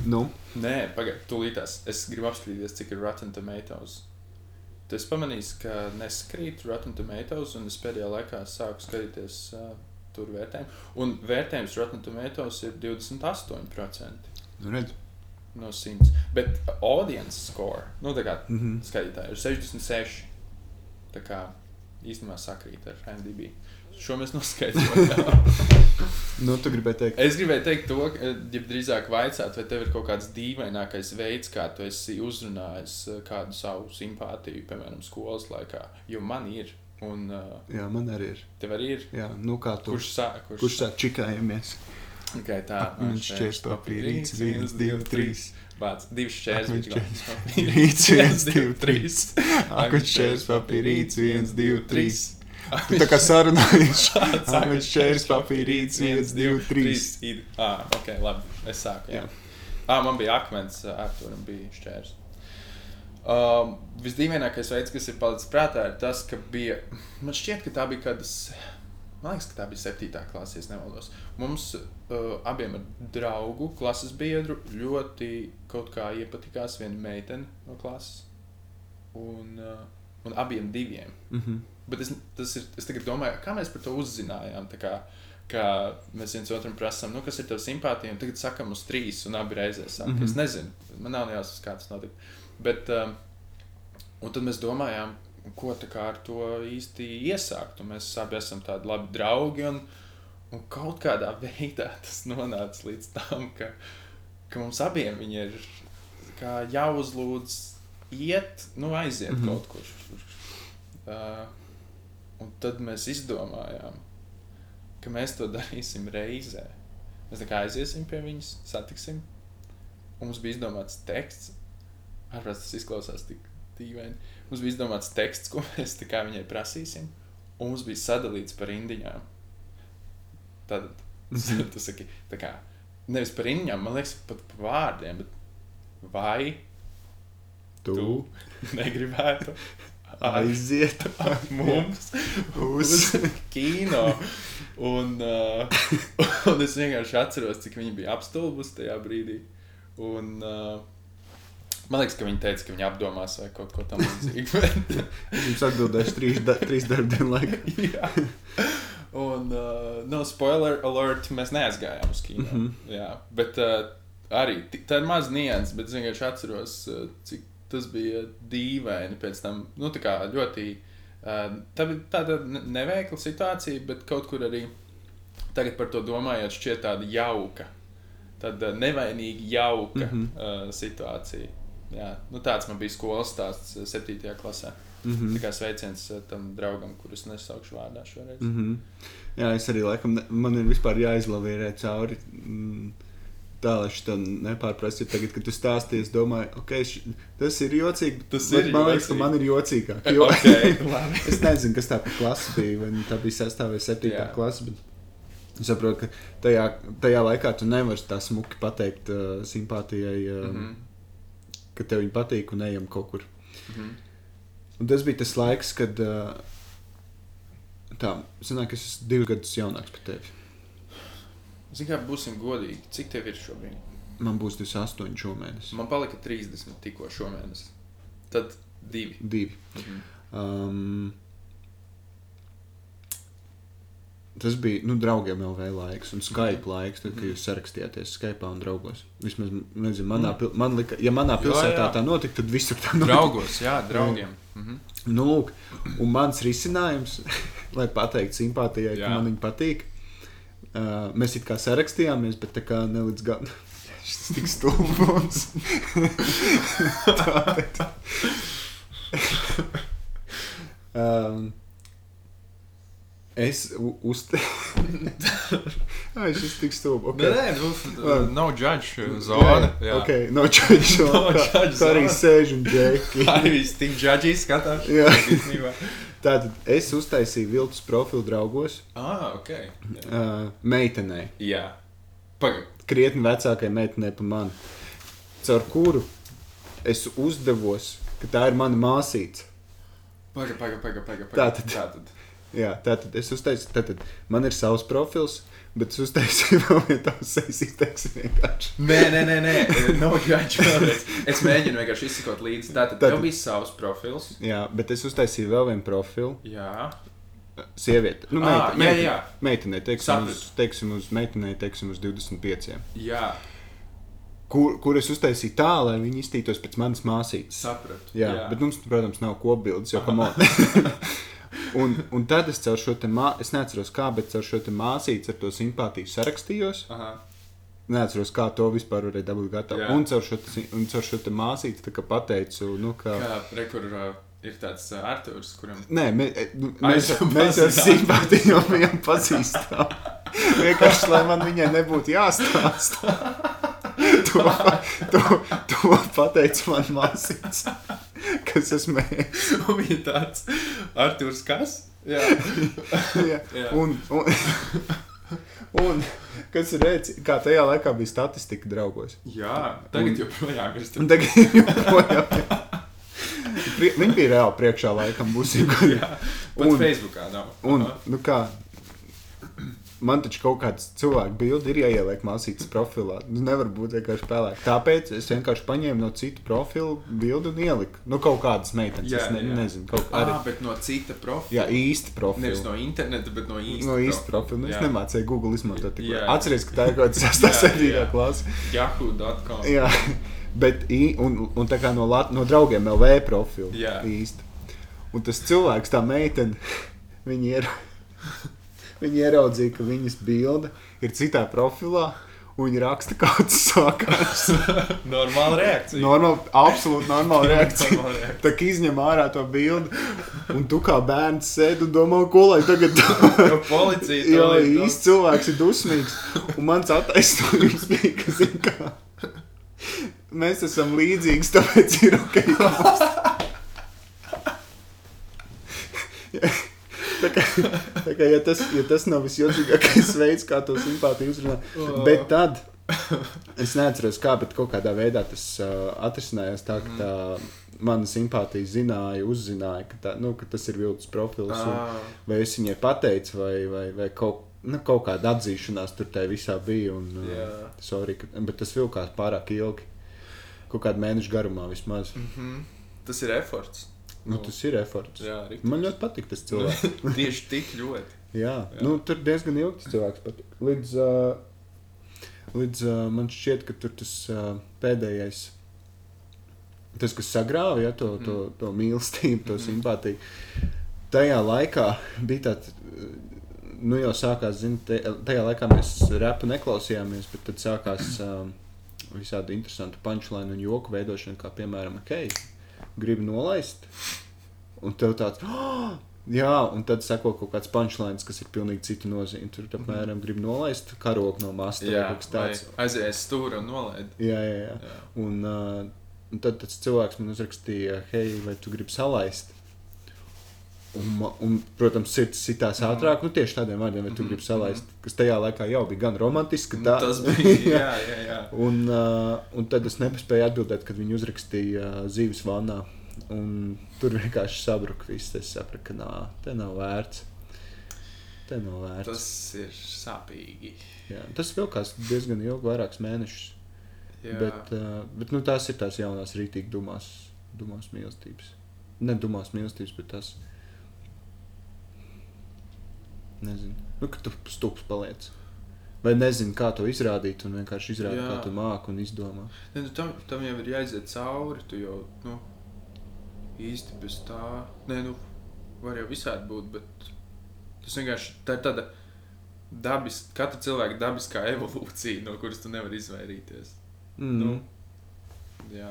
nu, Nē, pagaidiet, tūlītās. Es gribu apskatīties, cik ir Rotten Tomatoes. Tu esi pamanījis, ka neskrīt Rotten Tomatoes, un es pēdējā laikā sāku skatīties uh, tur vērtējumu. Un vērtējums Rotten Tomatoes ir 28% nu redz. no 100. Bet audience score, nu tā kā Mhm. skatītāji, ir 66. Tā kā īstenībā sakrīt ar MDB. Šo mēs noskaidrojām. Nu, tu gribēji teikt, Es gribēju teikt, to, ka, ja drīzāk vaicāt, vai tev ir kaut kāds dīvainākais veids, kā tu esi uzrunājis eh, kādu savu simpātiju, piemēram, skolas laikā. Jo man ir, un uh, jā, man arī ir. tev arī ir. Jā, nu kā tu. Kurš sāk? Kurš, Kurš sāk čikājamies? Okay, tā Akmeņš šķērs papīrīts, viens, divi, trīs. Vārds, divi šķērs. Viens šķērs papīrīts, viens, divi, trīs. Akmeņš šķērs papīrīts, viens, divi, trīs. Tu tā kā sarunājies. Akmeņš šķērs papīrīts, viens, divi, trīs. Ah, ok, labi. Es sāku. Jā. Jā. Ah, man bija akmens, Arturam bija šķērs. Um, visdīvainākais veids, kas ir palicis prātā, ir tas, ka bija. Man šķiet, ka tā bija kādas. Man liekas, ka tā bija septītā klase, ja nemaldos. Mums uh, abiem ar draugu, klases biedru, ļoti kaut kā iepatikās viena meitene no klases. Un, uh, un abiem diviem. Mhm. Bet es, tas ir, es tagad domāju, kā mēs par to uzzinājām. Tā Kā, kā mēs viens otram prasām, nu, kas ir tavs simpātija, un tagad sakām uz trīs, un abi reizes saka. Mm Mhm. -hmm. Es nezinu, man nav jāsaka, kā tas notika. Bet, um, un tad mēs domājām, ko kā ar to īsti iesākt. Un mēs abi esam tādi labi draugi, un, un kaut kādā veidā tas nonāca līdz tam, ka, ka mums abiem ir kā jāuzlūdz iet, nu, aiziet mm Mhm. -hmm. kaut kur. Uh, un tad mēs izdomājām, ka mēs to darīsim reizē. Mēs tā kā aiziesim pie viņas, satiksim. Un mums bija izdomāts teksts. Ārprāt, tas izklausās tik dīvaini. Mums bija izdomāts teksts, ko mēs viņai prasīsim. Un mums bija sadalīts par indiņām. Tad tu saki, tā kā nevis par indiņām, man liekas, pat par vārdiem. Vai Tu. tu negribētu aiziet ar mums uz kino. Un, uh, un es vienkārši atceros, cik viņi bija apstulbusi tajā brīdī. Un, uh, man liekas, ka viņi teica, ka viņi apdomās vai kaut ko tamlīdzīgu. Jums atbildēšu trīs, da, trīs darbdienu laikā. Jā. Un, uh, no spoiler alert, mēs neaizgājām uz kino. Mm. -hmm. Jā, bet uh, arī tā ir maz nianses, bet es vienkārši atceros, uh, cik tas bija dīvaini pēc tam. Nu, tā ļoti. Uh, tā bija tāda ne- neveikla situācija, bet kaut kur arī tagad par to domājot, šķiet tāda jauka. Tāda nevainīga, jauka mm. -hmm. situācija. Jā, nu, tāds man bija skolas stāsts uh, 7. klasē. Mhm. Tā kā sveiciens tam draugam, kurus nesaukšu vārdā šoreiz. Mm -hmm. Jā, es arī laikam, ne- man ir vispār jāizlavierē cauri. Mm, Tā, lai šī nepārprastu, tagad, kad tu stāstīji, es domāju, ok, š, tas ir jocīgi. Tas ir Man liekas, ka man ir jocīgāk. Jo, Ok, labi. es nezinu, kas tā par klasi bija. Vai nu tā bija 6. vai 7. Jā. klase. Bet es saprotu, ka tajā, tajā laikā tu nevari tā smuki pateikt uh, simpātijai, uh, mm. -hmm. ka tev viņa patīk un ejam kaut kur. Mhm. Un tas bija tas laiks, kad uh, tā, sanāk, es esmu divus gadus jaunāks par tevi. Zini, kā būsim godīgi, cik tev ir šobrīd? Man būs 28 šomēnes. Man palika 30 tikko šomēnes. Tad divi. Divi. Mhm. Um, tas bija nu, draugiem LV laiks un Skype laiks, tad, kad jūs sarakstījāties Skype un draugos. Vismaz, nezinu, manā, pil man lika, ja manā Jā, pilsētā jā. tā notika, tad visur tā notika. Draugos, jā, draugiem. Mhm. Nu, lūk, un mans risinājums, lai pateiktu simpātijai, ka Jā. man viņa patīk, uh, mēs it kā sarakstījāmies, bet tā kā ne līdz galam. Šis tik stulbs. Tātad. um, es u- uzte... Ai, šis tik stulbs. Nē, nē, nu, Labi. nav judge uh, zona. Jā, Ok, no čaļa. No Kā judge kā arī zone. sēž un džeki. Arī viss tik judgy skatās. Jā. Tātad es uztaisīju viltus profilu draugos Ah, ok. Uh, meitenei. Jā. Pagaid. krietni vecākai meitenei par mani, caur kuru es uzdevos, ka tā ir mana māsīca. Pagaid, pagaid, pagaid, pagaid. Tātad. Tātad. Jā, tātad es uztaisīju, tātad man ir savs profils, bet es uztaisīju vēl vienu tādu izteiksmi vienkārši. Nē, nē, nē, nē. judge vēlreiz. Es mēģinu vienkārši izsekot līdzi. Tātad, Tātad. tev bija savs profils. Jā, bet es uztaisīju vēl vienu profilu. Jā. Sieviete, nu, Ā, meita, jā, jā. meitenei, teiksim, uz, teiksim, uz meitenei, teiksim, uz 25. Jā. Kur, kur es uztaisīju tā, lai viņi iztītos pēc manas māsītes. Sapratu. Jā, jā. bet mums, protams, nav kopbildes, jo kam un, un tad es caur šo te māsīcu, es neatceros kā, bet caur šo te māsīcu ar to simpātiju sarakstījos. Aha. Neatceros, kā to vispār varēja dabūt gatavu. Un caur šo, te un caur šo te kā pateicu, nu, ka. Kā rekur uh, ir tāds uh, Artūrs, kuram. Nē, mē, e, nu, mēs, mēs pazīstam. simpātiju jau bijām pazīstami. Vienkārši, lai man viņai nebūtu jāstāsta. To, to, to pateica man māsīca, kas esmu es. Un viņa tāds Artūrs kas? Jā. Jā. Jā. Un, un, un kas ir redzams, kā tajā laikā bija statistika draugos. Jā. Tagad joprojām ir Un tagad joprojām. Prie- Viņi bija reāli priekšā laikam, būsim. Pat Un- Facebookā nav. Un, nu kā, man taču kaut kāds cilvēks bildi ir jāieliek māsītes profilā. Nu, nevar būt vienkārši pelēk. Tāpēc es vienkārši paņēmu no citu profilu bildi un ieliku. Nu, kaut kādas meitenes, Jā, es ne, jā. nezinu, kaut kā Ah, arī. bet no cita profila. Jā, īsti profili. Nevis no interneta, bet no īsta. No īsta profila. Nu, es nemācīju Google izmantot. tik labi. Atceries, ka tā ir kaut kāda 6. Jā, 7. jā. klase. Yahoo.com. Jā, bet un, un tā kā no, Lat no draugiem LV profilu. Jā. īsti. Un tas cilvēks, tā meitene, viņi, ir, viņi ieraudzīja, ka viņas bilde ir citā profilā. Un viņi raksta, kā tas sākās. Normāla reakcija. Normāli, absolūti normāla reakcija. Normāla reakcija. Tā kā izņem ārā to bildi, un tu kā bērns sēdi un domā, ko lai tagad Jo policija to liek īsti cilvēks ir dusmīgs. Un mans attaisnojums bija, ka, zin, kā, mēs esam līdzīgi, tāpēc ir ok. mums- Tā kā, tā kā ja, tas, ja tas nav visjocīgākais veids, kā to simpātiju uzrunāt. Bet tad es neatceros, kā, bet kaut kādā veidā tas uh, atrisinājās tā, ka tā mana simpātija zināja, uzzināja, ka, tā, nu, ka tas ir viltus profils. Un, Ah, vai es viņai pateicu, vai, vai, vai kaut, nu, kaut kāda atzīšanās tur tajā visā bija. Un, uh, Jā. sorry, ka, bet tas vilkās pārāk ilgi. Kaut kādu mēnešu garumā vismaz. mhm. Tas ir efforts. Nu, tas ir arī. Man ļoti patīk tas cilvēks. Tieši tik ļoti. Jā, Jā. Nu, tur diezgan ilgi tas cilvēks patīk. Līdz, uh, līdz uh, man šķiet, ka tur tas uh, pēdējais, tas, kas sagrāva ja, to, to, to mīlestību, to Mhm. simpātiju, tajā laikā bija tāds. Nu, jau sākās, zin, te, tajā laikā mēs repu neklausījāmies, bet tad sākās um, visādi interesanti punchline un joku veidošana, kā piemēram, ok, gribi nolaist. Un tev tāds, oh! jā, un tad seko kaut kāds punchlines, kas ir pilnīgi cita nozīme. Tur, apmēram, grib nolaist karogu no masta Jā, kaut kas tāds. aizies stūri un nolaid. Jā, jā, jā. Jā. Un, uh, un tad tas cilvēks man uzrakstīja, hei, vai tu gribi salaist? Un, un, protams, sirds sitās Mhm. ātrāk, nu tieši tādiem vārdiem, vai tu Mhm, gribi salaist, kas tajā laikā jau bija gan romantiski, Nu, tā, Tas bija. Jā, jā, jā. Un, uh, un tad es nespēju atbildēt, kad viņi uzrakstīja uh, zīves vannā. Un tur vienkārši sabruka viss. Es sapratu, ka nā, te nav vērts. Te nav vērts. Tas, ir sāpīgi. Jā, tas vilkās diezgan ilgi, vairākus mēnešus. Jā. Bet, uh, bet nu, tās ir tās jaunās, rītīgi dumās, dumās mīlestības. Ne dumās mīlestības, bet tas. Nezinu, nu, ka tu stūps paliec. Vai nezinu, kā to izrādīt, un vienkārši izrādīt, kā tu māki un izdomā. Ne, nu, tam, tam jau ir jāiziet cauri. Tu jau nu, īsti bez tā. Nē, nu, var jau visādi būt, bet tas vienkārši tā ir tāda dabiska, katra cilvēka dabiskā evolūcija, no kuras tu nevari izvairīties. Mm. Nu, jā,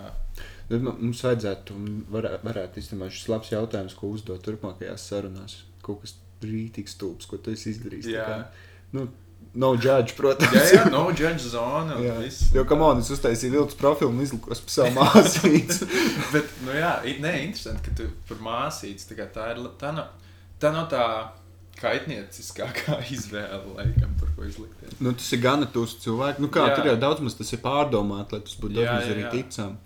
mums vajadzētu, varētu, varētu īstenībā šis labs jautājums, ko uzdot turpmākajās sarunās. Kaut kas rītīgs stulbs, ko tu esi izdarījis. jā. Kā, nu, no judge, protams. jā, jā no judge zona. Jo, kam on, es uztaisīju viltus profilu un izlikos par savu māsīcu. Bet, nu jā, nē, interesanti, ka tu par māsītes tā, kā tā ir. Tā nav tā, nav tā kaitnieciskākā izvēle, laikam, par ko izlikties. nu, tas ir gana tūs cilvēks. Nu, kā, Jā. tur jau daudz maz tas ir pārdomāt, lai tas būtu daudz maz arī jā. ticam.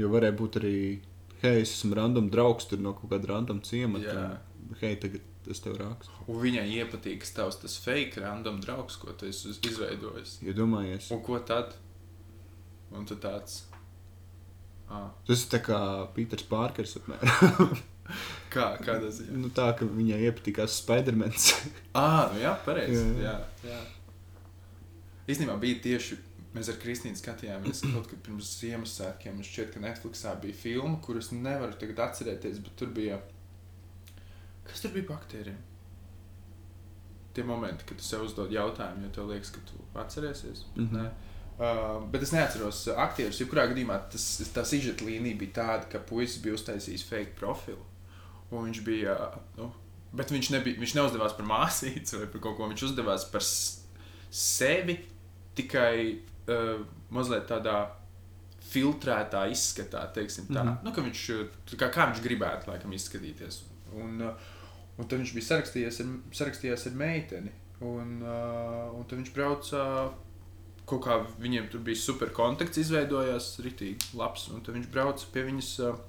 Jo varēja būt arī, hei, es esmu random draugs tur no kaut kāda random ciemata. Hei, tagad es tev rakstu. Un viņai iepatīk tavs tas fake random draugs, ko tu esi izveidojis. Iedomājies. Un ko tad? Un tu tāds. Ah, Tas ir tā kā Pīters Pārkers. kā, kādā ziņā? nu, tā, ka viņai iepatikās Spidermans. Ah, nu jā, pareizi. Jā, Jā, jā. Īstenībā bija tieši. Mēs ar Kristīnu skatījāmies kaut kad pirms Ziemassvētkiem. Man šķiet, ka Netflixā bija filma, kuras nevaru tagad atcerēties, bet tur bija. Kas tur bija baktērijiem? Tie momenti, kad tu sev uzdod jautājumu, jo tev liekas, ka tu atcerēsies. bet Mhm. nē. Uh, bet es neatceros uh, aktierus. Jebkurā gadījumā tas, tā izžeta līnija bija tāda, ka puisis bija uztaisījis fake profilu. Un viņš bija. uh, Nu, bet viņš, nebija, viņš neuzdevās par māsīcu vai par kaut ko. Viņš uzdevās par sevi tikai uh, mazliet tādā filtrētā izskatā, teiksim tā. Mm. -hmm. nu, viņš, uh, tā kā, kā viņš gribētu laikam izskatīties. Un, uh, un tad viņš bija sarakstījies ar, sarakstījies ar meiteni. Un, uh, un tad viņš brauca. Kaut kā viņiem tur bija super kontakts, izveidojās rītīgi labs. Un tad viņš brauca pie viņas, uh,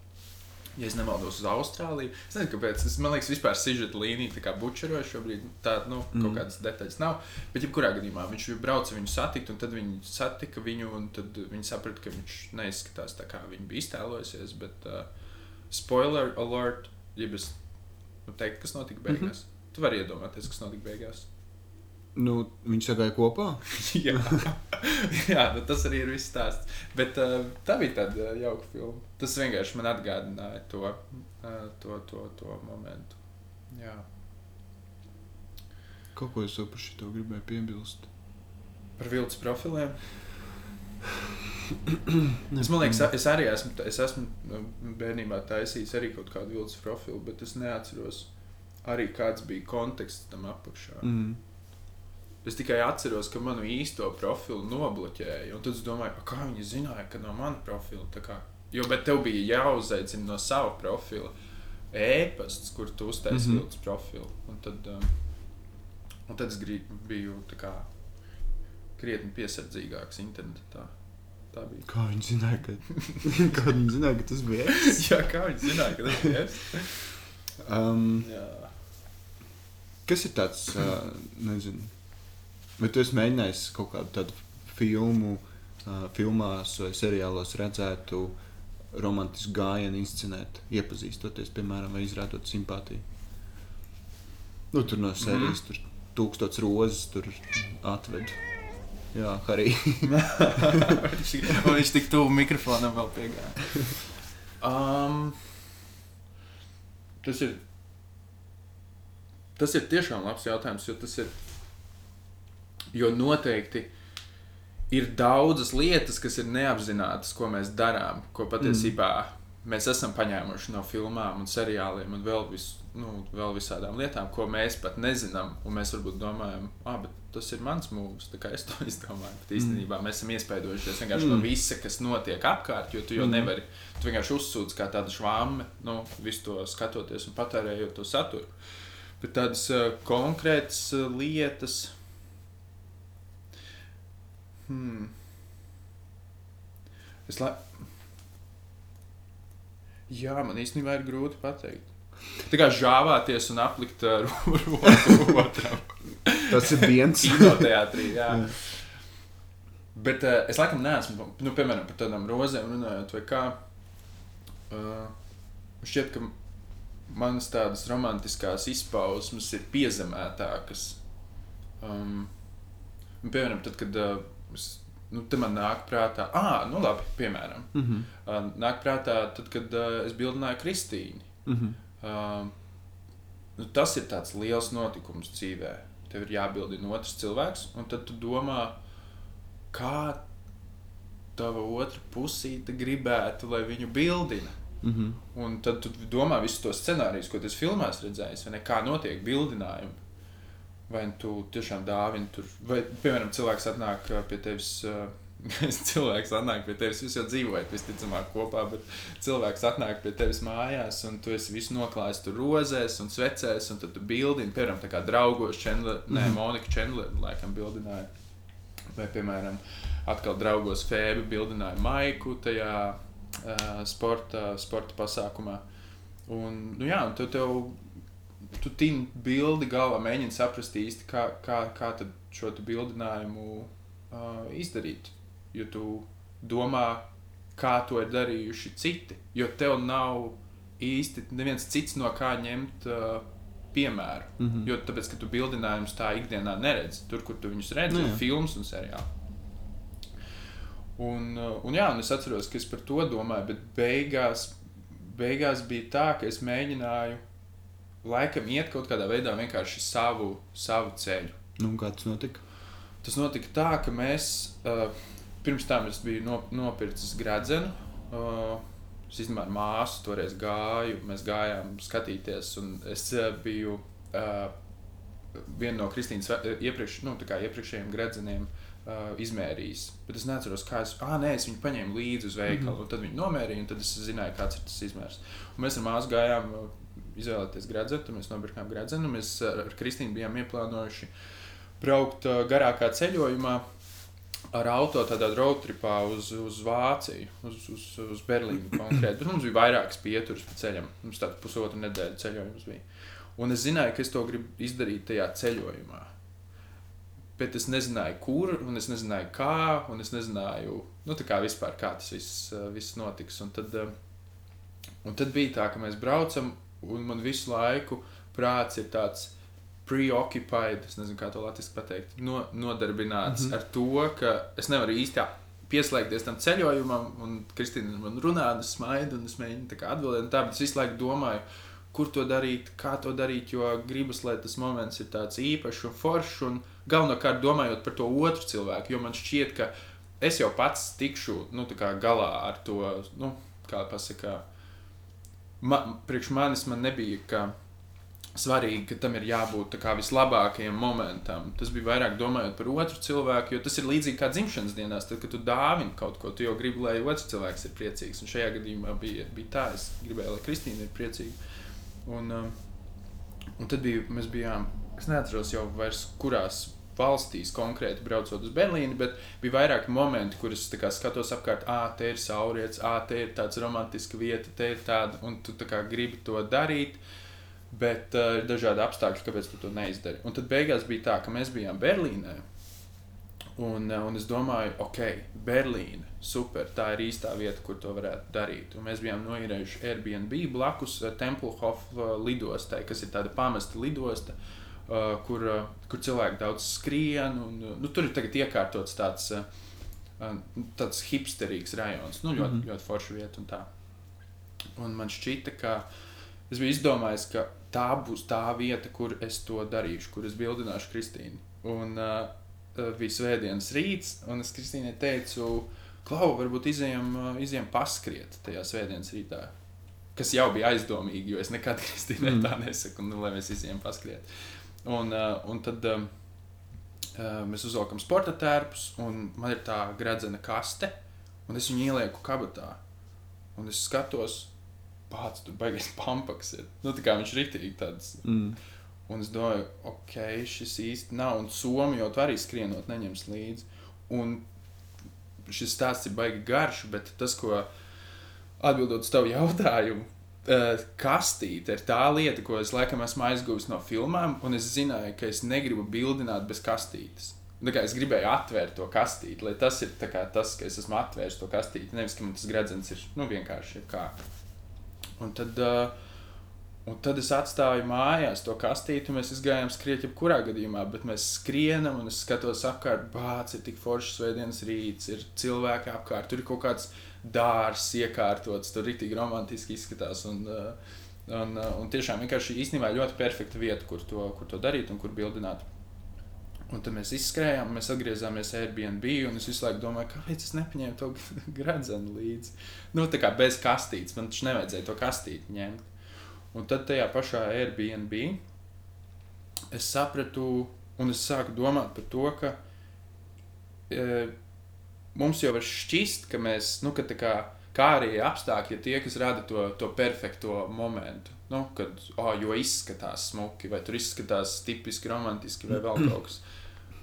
ja es nemaldos, uz Austrāliju. Es nezinu, kāpēc. Es, man liekas, vispār sižeta līnija tā kā bučeroja šobrīd. Tā, nu, mm. kaut kādas detaļas nav. Bet, jebkurā gadījumā, viņš brauca viņu satikt, un tad viņi satika viņu, un tad viņi saprata, ka viņš neizskatās tā, kā viņi bija iztēlojusies. Bet, uh, spoiler alert, ja es nu, teiktu, kas notika beigās. Mm -hmm. Tu vari iedomāties, kas notika beigās. nu, viņi sagāja kopā. Jā, Jā nu, tas arī ir viss stāsts. Bet uh, tā bija tāda uh, jauka filma. Tas vienkārši man atgādināja to, uh, to, to, to momentu. Jā. Kaut ko es vēl par šo gribēju piebilst. Par viltus profiliem. Es domāju, ka es arī esmu, es esmu nu, bērnībā taisījis arī kaut kādu viltus profilu, bet es neatceros arī kāds bija konteksts tam apakšā. Mm. Es tikai atceros, ka manu īsto profilu nobloķēja. un Tad es domāju, "A, kā viņi zināja, ka no manas profila tā kā. Jo, bet tev bija jāuzaicina no sava profila e-pasts, kur tu uztaisīji mm. -hmm. profilu. Un tad, um, un tad es grib, biju tā kā krietni piesardzīgāks internetā. Tā bija. Kā viņi zināja, ka, kā viņi zināja, ka tas bija es? Jā, kā viņi zināja, ka tas ir es? Um, Jā. kas ir tāds, uh, nezinu, vai tu esi mēģinājis kaut kādu tādu filmu, uh, filmās vai seriālos redzētu romantisku gājienu inscenēt, iepazīstoties, piemēram, vai izrādot simpātiju? Nu, tur no sērijas, mm. tur tūkstots rozes, tur atved. Jā, arī. viņš, tik tuvu mikrofonam vēl piegāja. Um, tas ir. Tas ir tiešām labs jautājums, jo tas ir. Jo noteikti ir daudzas lietas, kas ir neapzinātas, ko mēs darām, ko patiesībā mm. mēs esam paņēmuši no filmām un seriāliem un vēl, vis, nu, vēl visādām lietām, ko mēs pat nezinām. Un mēs varbūt domājam, ah, bet tas ir mans mūžs, tā kā es to izdomāju. Bet īstenībā mm. mēs esam iespaidojušies vienkārši mm. no visa, kas notiek apkārt, jo tu jau mm. nevari. Tu vienkārši uzsūdz kā tāda švāme, nu, visu to skatoties un patērējot to saturu. Bet tādas uh, konkrētas uh, lietas. Hmm. Es la... Jā, man īstenībā ir grūti pateikt. Tā kā žāvāties un aplikt ar roku otram. Tas ir viens. Kinoteātrī, jā. Bet uh, es laikam neesmu, nu, piemēram, par tādām rozēm runājot, vai kā. Uh, šķiet, ka manas tādas romantiskās izpausmes ir piezemētākas. Um, piemēram, tad, kad uh, es, nu, man nāk prātā, ah, nu labi, piemēram, mm -hmm. uh, nāk prātā, tad, kad uh, es bildināju Kristīnu. Mm -hmm. Uh, nu, tas ir tāds liels notikums dzīvē tev ir jābildina otrs cilvēks, un tad tu domā, kā tava otra pusīte gribētu, lai viņu bildina. Mm -hmm. Un tad tu domā visus tos scenārijus, ko tas filmās redzējis, vai ne, kā notiek bildinājumi. Vai tu tiešām dāvini tur, vai, piemēram, cilvēks atnāk pie tevis. Uh, cilvēks atnāk pie tevis, jūs jau dzīvojat visticamāk kopā, bet cilvēks atnāk pie tevis mājās, un tu esi visu noklājis tur rozēs un svecēs, un tad tu bildini, piemēram, tā kā draugos Chandler, mm. nē, mhm. Monika Chandler, laikam, bildināja. Vai, piemēram, atkal draugos Fēbi bildināja Maiku tajā uh, sporta, sporta pasākumā. Un, nu jā, un tu tev, tu tini bildi galvā, mēģini saprast īsti, kā, kā, kā tad šo bildinājumu uh, izdarīt jo tu domā, kā to ir darījuši citi. Jo tev nav īsti neviens cits no kā ņemt uh, piemēru. Mm -hmm. Jo tāpēc, ka tu bildinājumus tā ikdienā neredzi. Tur, kur tu viņus redzi, ir filmas un seriāli. Un, uh, un, jā, un es atceros, ka es par to domāju, bet beigās, beigās bija tā, ka es mēģināju laikam iet kaut kādā veidā vienkārši savu, savu ceļu. Nu, kā tas notika? Tas notika tā, ka mēs. Uh, pirms tam es biju no, nopircis gradzenu. Uh, es īstenībā ar māsu toreiz gāju, mēs gājām skatīties, un es uh, biju uh, vienu no Kristīnas iepriekš, nu, iepriekšējiem gradzeniem. Uh, izmērījis. Bet es neatceros, kā es. Ah, nē, es viņu paņēmu līdzi uz veikalu, mm -hmm. un tad viņi nomērīja, un tad es zināju, kāds ir tas izmērs. Un mēs ar māsu gājām uh, izvēlēties gradzenu, mēs nopirkām gradzenu. Mēs ar Kristīnu bijām ieplānojuši braukt uh, garākā ceļojumā ar auto tādā roadtripā uz, uz Vāciju, uz, uz, uz Berlīnu konkrēti. Tur mums bija vairākas pieturas pa ceļam. Mums tāda pusotra nedēļa ceļojums bija. Un es zināju, ka es to gribu izdarīt tajā ceļojumā. Bet es nezināju, kur, un es nezināju, kā, un es nezināju, nu, kā vispār, kā tas viss, viss notiks. Un tad, un tad bija tā, ka mēs braucam, un man visu laiku prāts ir tāds preoccupied, es nezinu, kā to latviešu pateikt, no, nodarbināts mm -hmm. ar to, ka es nevaru īsti pieslēgties tam ceļojumam, un Kristīna man runā, un es smaidu, un es mēģinu atbildēt, tā, bet es visu laiku domāju, kur to darīt, kā to darīt, jo gribas, lai tas moments ir tāds īpašs un foršs, un galvenokārt domājot par to otru cilvēku, jo man šķiet, ka es jau pats tikšu nu, galā ar to, nu, kā pasakā, ma, priekš manis man nebija, ka svarīgi, ka tam ir jābūt vislabākajam momentam. Tas bija vairāk domājot par otru cilvēku, jo tas ir līdzīgi kā dzimšanas dienās. Tad, kad tu dāvini kaut ko, tu jau gribi, lai otrs cilvēks ir priecīgs. Un šajā gadījumā bija, bija tā, es gribēju, lai Kristīna ir priecīga. Un, um, un tad bija, mēs bijām, es neatceros jau vairs, kurās valstīs, konkrēti braucot uz Berlīni, bet bija vairāki momenti, kurus skatos apkārt, ah, te ir saulrietis, ah, te ir tāds romantisks vieta, te ir tāda, un tu kā gribi to darīt. Bet uh, ir dažādi apstākļi, kāpēc tu to neizdari. Un tad beigās bija tā, ka mēs bijām Berlīnē. Un, uh, un es domāju, ok, Berlīne, super, tā ir īstā vieta, kur to varētu darīt. Un mēs bijām noīrējuši Airbnb blakus uh, Tempelhof uh, lidostai, kas ir tāda pamesta lidosta. Uh, kur, uh, kur cilvēki daudz skrien. Un, nu, tur ir tagad iekārtots tāds, uh, tāds hipsterīgs rajonus. Nu, ļoti, mm -hmm. ļoti forša vieta un tā. Un man šķita, ka es biju izdomājis, ka tā būs tā vieta, kur es to darīšu, kur es bildināšu Kristīnu. Un uh, bija svētdienas rīts, un es Kristīnai teicu, Klau, varbūt izējām, izējām paskriet tajā svētdienas rītā kas jau bija aizdomīgi, jo es nekad Kristīnai mm. tā nesaku, nu, lai mēs izējām paskriet. Un, uh, un tad uh, mēs uzvelkam sporta tērpus, un man ir tā gradzena kaste, un es viņu ielieku kabatā. Un es skatos, pats tur baigais pampaks. Ir. Nu, tā kā viņš ir rītīgi tāds. Mm. Un es domāju, ok, šis īsti nav. Un Somija jau arī skrienot neņems līdzi. Un šis stāsts ir baigi garš, bet tas, ko atbildot uz tavu jautājumu, Uh, kastīte ir tā lieta, ko es laikam esmu aizguvis no filmām, un es zināju, ka es negribu bildināt bez kastītes. Es gribēju atvērt to kastīti, lai tas ir tas, ka es esmu atvērs to kastīti. Nevis, ka man tas gredzens ir nu, vienkārši kā. Un tad, un tad es atstāju mājās to kastīti, un mēs gājām skriet, jebkurā gadījumā, bet mēs skrienam, un es skatos apkārt, bācis, ir tik foršs svētdienas rīts, ir cilvēki apkārt, tur ir kaut kāds dārsts iekārtots, tur rītīgi romantiski izskatās. Un, un, un tiešām vienkārši īstenībā ļoti perfekta vieta, kur to, kur to darīt un kur bildināt. Un tad mēs izskrējām, mēs atgriezāmies Airbnb, un es visu laiku domāju, kāpēc es nepaņēmu to gradzenu līdzi. Nu, tā kā bez kastītes, man taču nevajadzēja to kastīti ņemt. Un tad tajā pašā Airbnb es sapratu, un es sāku domāt par to, ka e, mums jau var šķist, ka mēs, nu, ka tā kā, kā arī apstākļi ir tie, kas rada to, to perfekto momentu. Nu, kad, oh, jo izskatās smuki, vai tur izskatās tipiski romantiski, vai vēl kaut kas.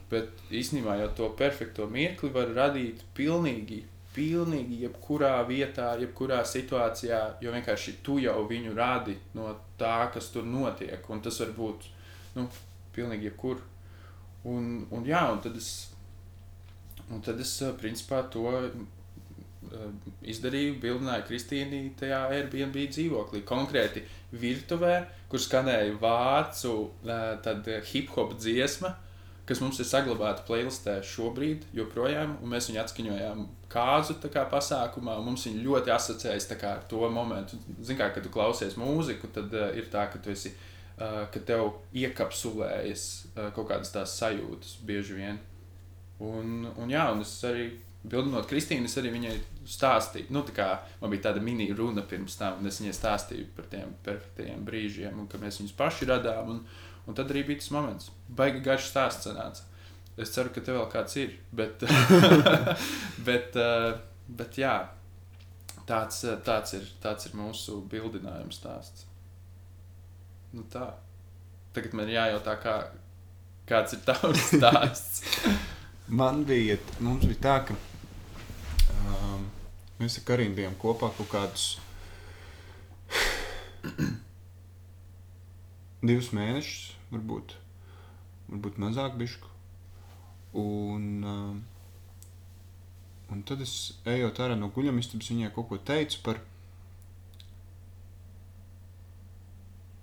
Bet īstenībā jau to perfekto mirkli var radīt pilnīgi, pilnīgi jebkurā vietā, jebkurā situācijā, jo vienkārši tu jau viņu radi no tā, kas tur notiek. Un tas var būt nu, pilnīgi jebkur. Un, un, jā, un tad es Un tad es principā to izdarīju, bildināju Kristīnu tajā Airbnb dzīvoklī. Konkrēti virtuvē, kur skanēja vācu hip hop dziesma, kas mums ir saglabāta playlistē šobrīd, joprojām, un mēs viņu atskaņojām kāzu kā, pasākumā. Mums viņa ļoti asociējas kā, ar to momentu. Zinām, kad tu klausies mūziku, tad uh, ir tā, ka tu esi. Uh, ka tev iekapsulējas uh, kaut kādas tās sajūtas bieži vien. Un, un, jā, un es arī bildinot Kristīnu, es arī viņai stāstīju, nu, tā kā man bija tāda mini runa pirms tam, un es viņai stāstīju par tiem perfektajiem brīžiem, un ka mēs viņus paši radām. Un, un tad arī bija tas moments, baigi garš stāsts sanāca. Es ceru, ka tev vēl kāds ir, bet, bet, uh, bet jā, tāds, tāds, ir, tāds ir mūsu bildinājuma stāsts. Nu tā. Tagad man jājautā, kā, kāds ir tavs stāsts. Man bija, mums bija tā, ka um, mēs ar Karinu bijām kopā kaut kādus divus mēnešus, varbūt, varbūt mazāk bišku. Un, um, un tad es ejot ārā no guļamistabas, viņai kaut ko teicu par.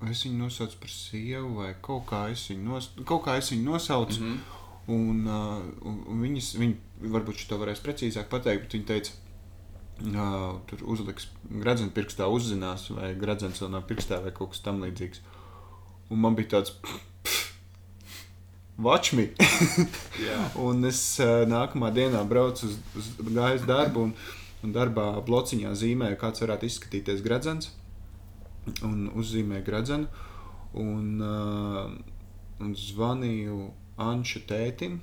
Es viņu nosaucu par sievu, vai kaut kā es viņu, nos, kaut kā es viņu nosaucu. Mm -hmm. Un, uh, un, viņas, viņi varbūt šo varēs precīzāk pateikt, bet viņi teica, uh, tur uzliks gradzenu pirkstā, uzzinās, vai gradzens vēl nav pirkstā vai kaut kas tamlīdzīgs. Un man bija tāds. Watch me! un es uh, nākamā dienā braucu uz, uz gājas darbu, un, un darbā blociņā zīmēju, kāds varētu izskatīties gradzens. Un uzzīmēju gradzenu, un, uh, un zvanīju Anša tētim,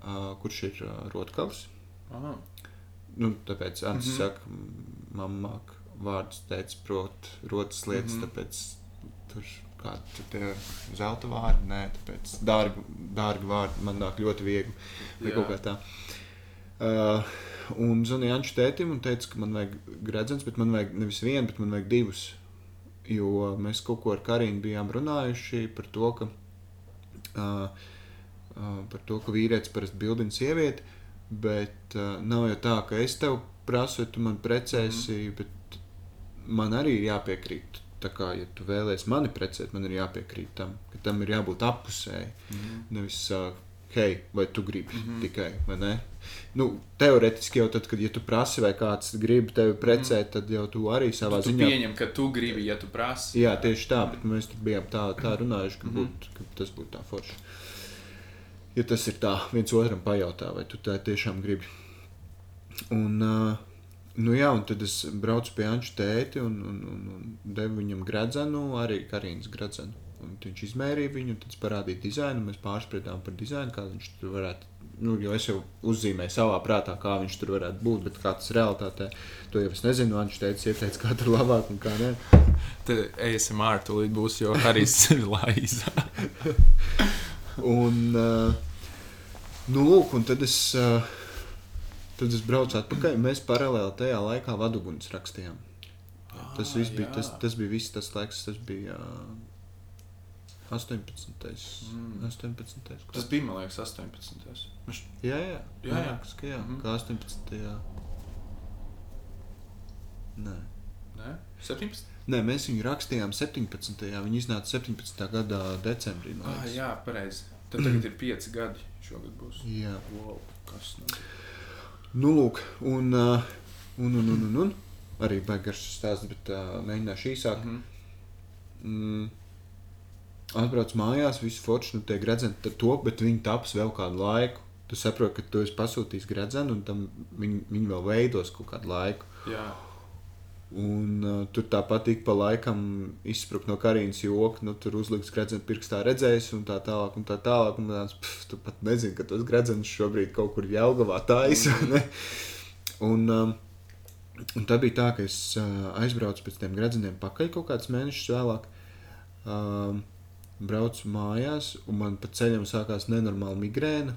uh, kurš ir uh, Rotkavs. Aha. Nu, tāpēc Anša mm -hmm. saka, mamma vārdus teica, prot, rotas lietas, mm -hmm. tāpēc tur tur tie zelta vārdi. Nē, tāpēc dārgi, dārgi vārdi man nāk ļoti viegli. Vai Jā. kaut kā tā. Uh, un zvanīja Anču tētim un teica, ka man vajag gredzens, bet man vajag nevis vienu, bet man vajag divus. Jo mēs kaut ko ar Karinu bijām runājuši par to, ka, uh, uh, par to, ka vīrietis parasti bildina sievieti, bet uh, nav jau tā, ka es tev prasu, vai tu man precēsi, mm bet man arī ir jāpiekrīt. Tā kā, ja tu vēlēsies mani precēt, man ir jāpiekrīt tam, ka tam ir jābūt appusēji. Mm -hmm. Nevis, uh, hei, vai tu gribi mm -hmm. tikai, vai ne? Nu, teorētiski jau tad, kad ja tu prasi, vai kāds grib tevi precēt, mm -hmm. tad jau tu arī savā Tu ziņā. pieņem, ka tu gribi, ja tu prasi. Jā, tieši tā, bet mēs tur bijām tā, tā runājuši, ka, būt, ka tas būtu tā forši. Ja tas ir tā, viens otram pajautā, vai tu tā tiešām gribi. Un, uh, nu jā, un tad es braucu pie Anča tēti un, un, un, un devu viņam gredzenu, arī Karīnas gredzenu. Un viņš izmērīja viņu, un tad es parādīju dizainu. Mēs pārspriedām par dizainu, kā viņš tur varētu. Nu, jo es jau uzzīmēju savā prātā, kā viņš tur varētu būt, bet kā tas realitātē, to jau es nezinu. Viņš teica, ieteica, kā tur labāk un kā nē. Tad ASMR tūlīt būs, jo ir laiza. Un, uh, nu, lūk, un tad es, uh, tad es braucu atpakaļ. Mēs paralēli tajā laikā vaduguns rakstījām. Tas, Ah, viss bija, jā. tas, tas bija viss tas laiks, tas bija uh, 18. Mm. 18. Tas bija, man liekas, 18. Mēs... Jā, jā, Jā, jā, jā. jā. Kas, ka jā Mhm. kā 18. Nē. Nē, 17. Nē, mēs viņu rakstījām 17. Viņa iznāca 17. gada decembrī. Ah, liekas. jā, pareizi. Tad tagad ir 5 gadi. Šogad būs. jā. Wow, kas nu? Nu, lūk, un, uh, un, un, un, un, un arī beigās stāsts, bet uh, mēģināšu īsāk. Mhm. Mm. Atbrauc mājās, viss forši, nu, tie gredzeni top, bet viņi taps vēl kādu laiku. Tu saproti, ka tu esi pasūtījis gredzenu, un tam viņi, viņi vēl veidos kaut kādu laiku. Jā, Un uh, tur tāpat ik pa laikam izsprūst no karīnas joka, nu, tur uzliks gredzenu pirkstā redzējis, un tā tālāk, un tā tālāk. Un tāds, pf, tu pat nezini, ka tos gredzenus šobrīd kaut kur Jelgavā taisa. ne? Un, um, un tā bija tā, ka es uh, aizbraucu pēc tiem gredzeniem pakaļ kaut kādus mēnešus vēlāk. Um, braucu mājās, un man pa ceļam sākās nenormāla migrēna.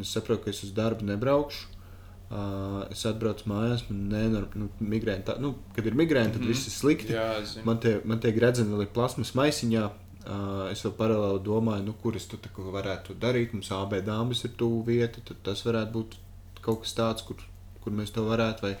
Es saprotu, ka es uz darbu nebraukšu. Uh, es atbraucu mājās, man nenormāli nu, migrēna. Tā, nu, kad ir migrēna, tad mm -hmm. viss ir slikti. jā. Man tie, man tie gredzeni ir plasmas maisiņā. Uh, es vēl paralēli domāju, nu, kur es to tā kā varētu darīt. Mums AB dāmas ir tuvu vieta, tad tas varētu būt kaut kas tāds, kur, kur mēs to varētu. Vai